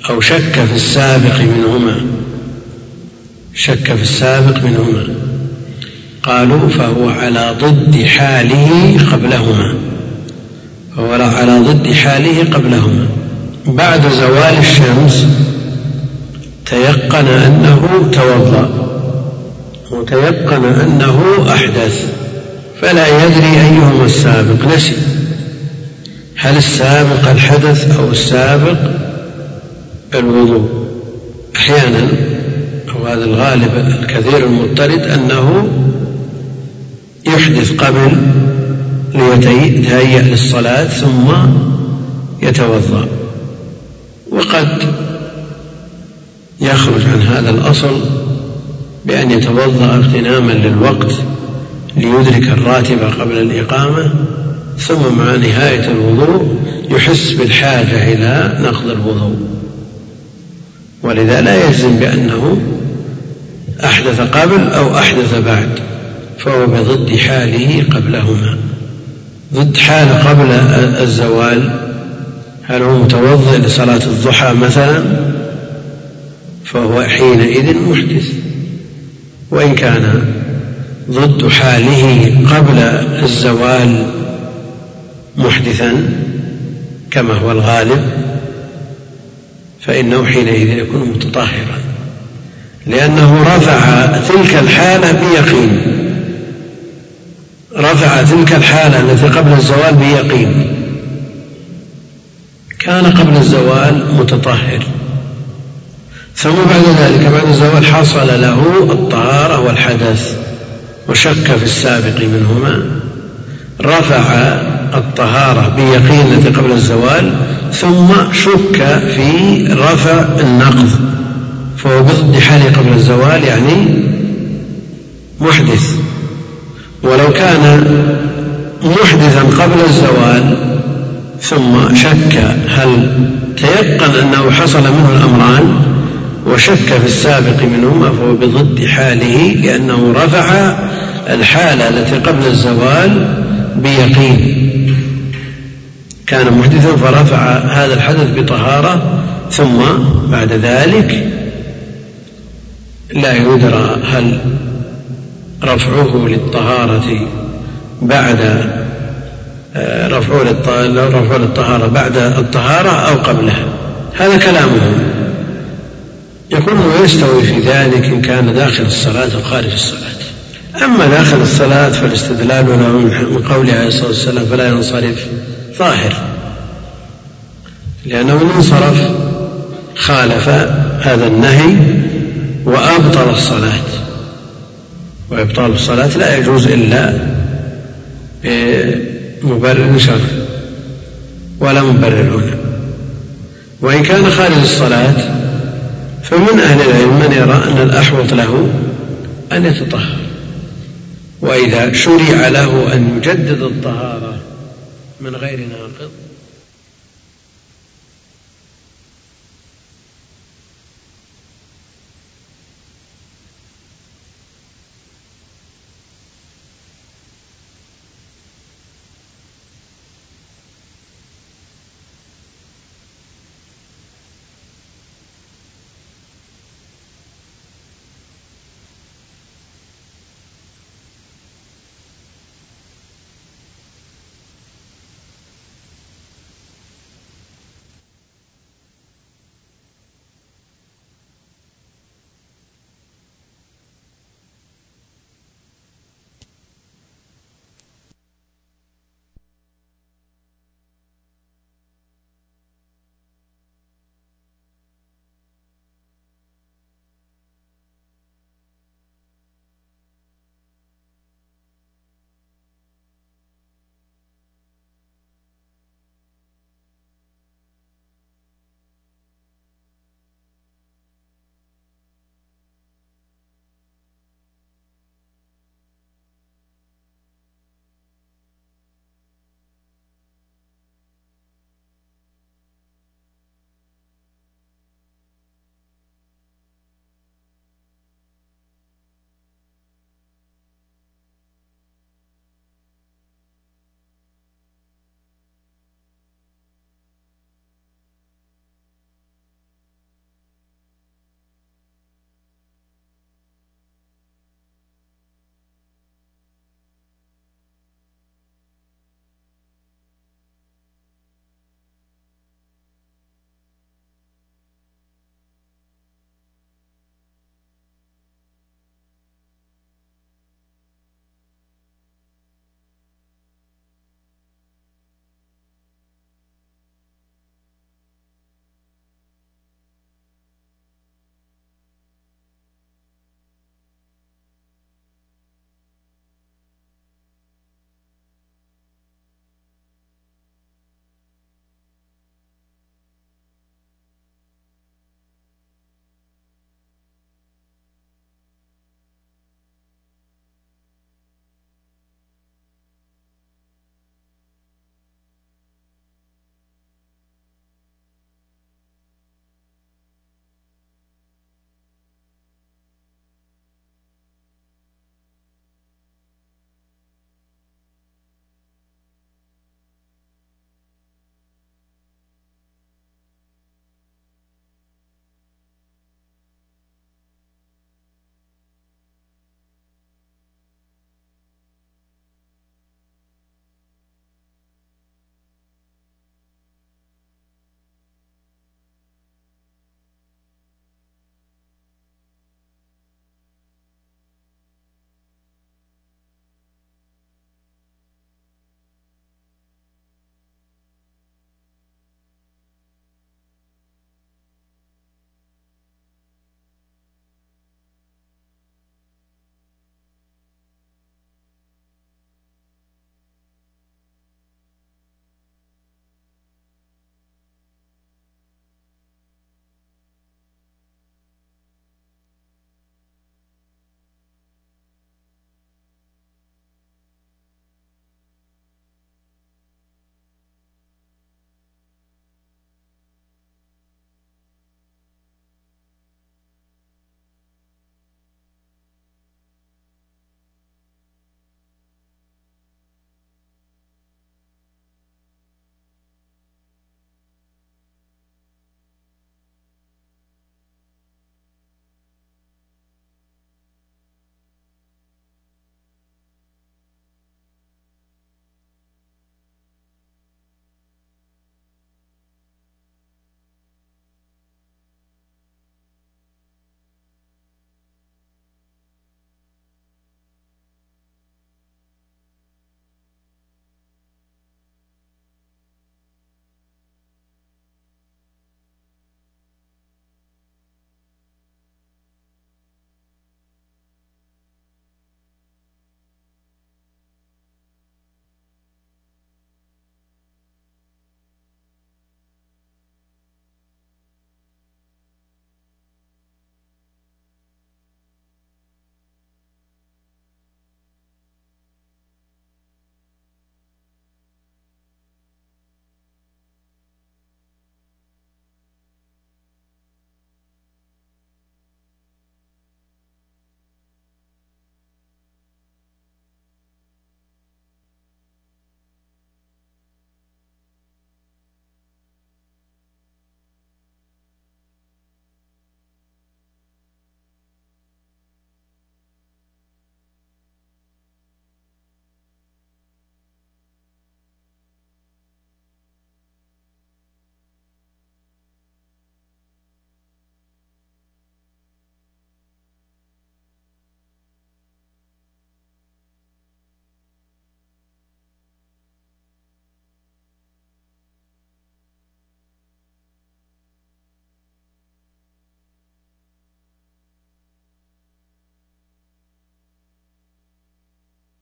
أو شك في السابق منهما شك في السابق منهما. قالوا فهو على ضد حاله قبلهما. فهو على ضد حاله قبلهما. بعد زوال الشمس تيقن أنه توضأ. وتيقن أنه أحدث. فلا يدري أيهما السابق. نسي. هل السابق الحدث أو السابق الوضوء؟ أحيانا أو هذا الغالب الكثير المضطرد أنه يحدث قبل ليتهيأ للصلاة ثم يتوضأ. وقد يخرج عن هذا الأصل بأن يتوضأ اغتناما للوقت ليدرك الراتب قبل الإقامة ثم مع نهاية الوضوء يحس بالحاجة إلى نقض الوضوء. ولذا لا يجزم بأنه أحدث قبل أو أحدث بعد. فهو بضد حاله قبلهما. ضد حال قبل الزوال. هل هو متوضئ لصلاة الضحى مثلا؟ فهو حينئذ محدث. وإن كان ضد حاله قبل الزوال محدثا كما هو الغالب فإنه حينئذ يكون متطهرا. لأنه رفع تلك الحالة بيقين. رفع تلك الحالة التي قبل الزوال بيقين. كان قبل الزوال متطهر. ثم بعد ذلك بعد الزوال حصل له الطهارة والحدث وشك في السابق منهما. رفع الطهارة بيقين التي قبل الزوال ثم شك في رفع النقض. فهو بضد حاله قبل الزوال يعني محدث. ولو كان محدثا قبل الزوال ثم شك هل تيقن أنه حصل منه الأمران وشك في السابق منهما فهو بضد حاله لأنه رفع الحالة التي قبل الزوال بيقين. كان محدثا فرفع هذا الحدث بطهارة ثم بعد ذلك لا يدرى هل رفعه للطهارة بعد آه، رفعه رفعه للطهارة بعد الطهارة أو قبلها. هذا كلامهم. يقول ويستوي في ذلك إن كان داخل الصلاة أو خارج الصلاة. أما داخل الصلاة فالاستدلال له من قوله عليه الصلاة والسلام فلا ينصرف ظاهر. لأنه من انصرف خالف هذا النهي وأبطل الصلاة. وإبطال الصلاة لا يجوز إلا بمبرر شرعي ولا مبرر هنا وإن كان خارج الصلاة فمن أهل العلم من يرى أن الأحوط له أن يتطهر. وإذا شرع له أن يجدد الطهارة من غير ناقض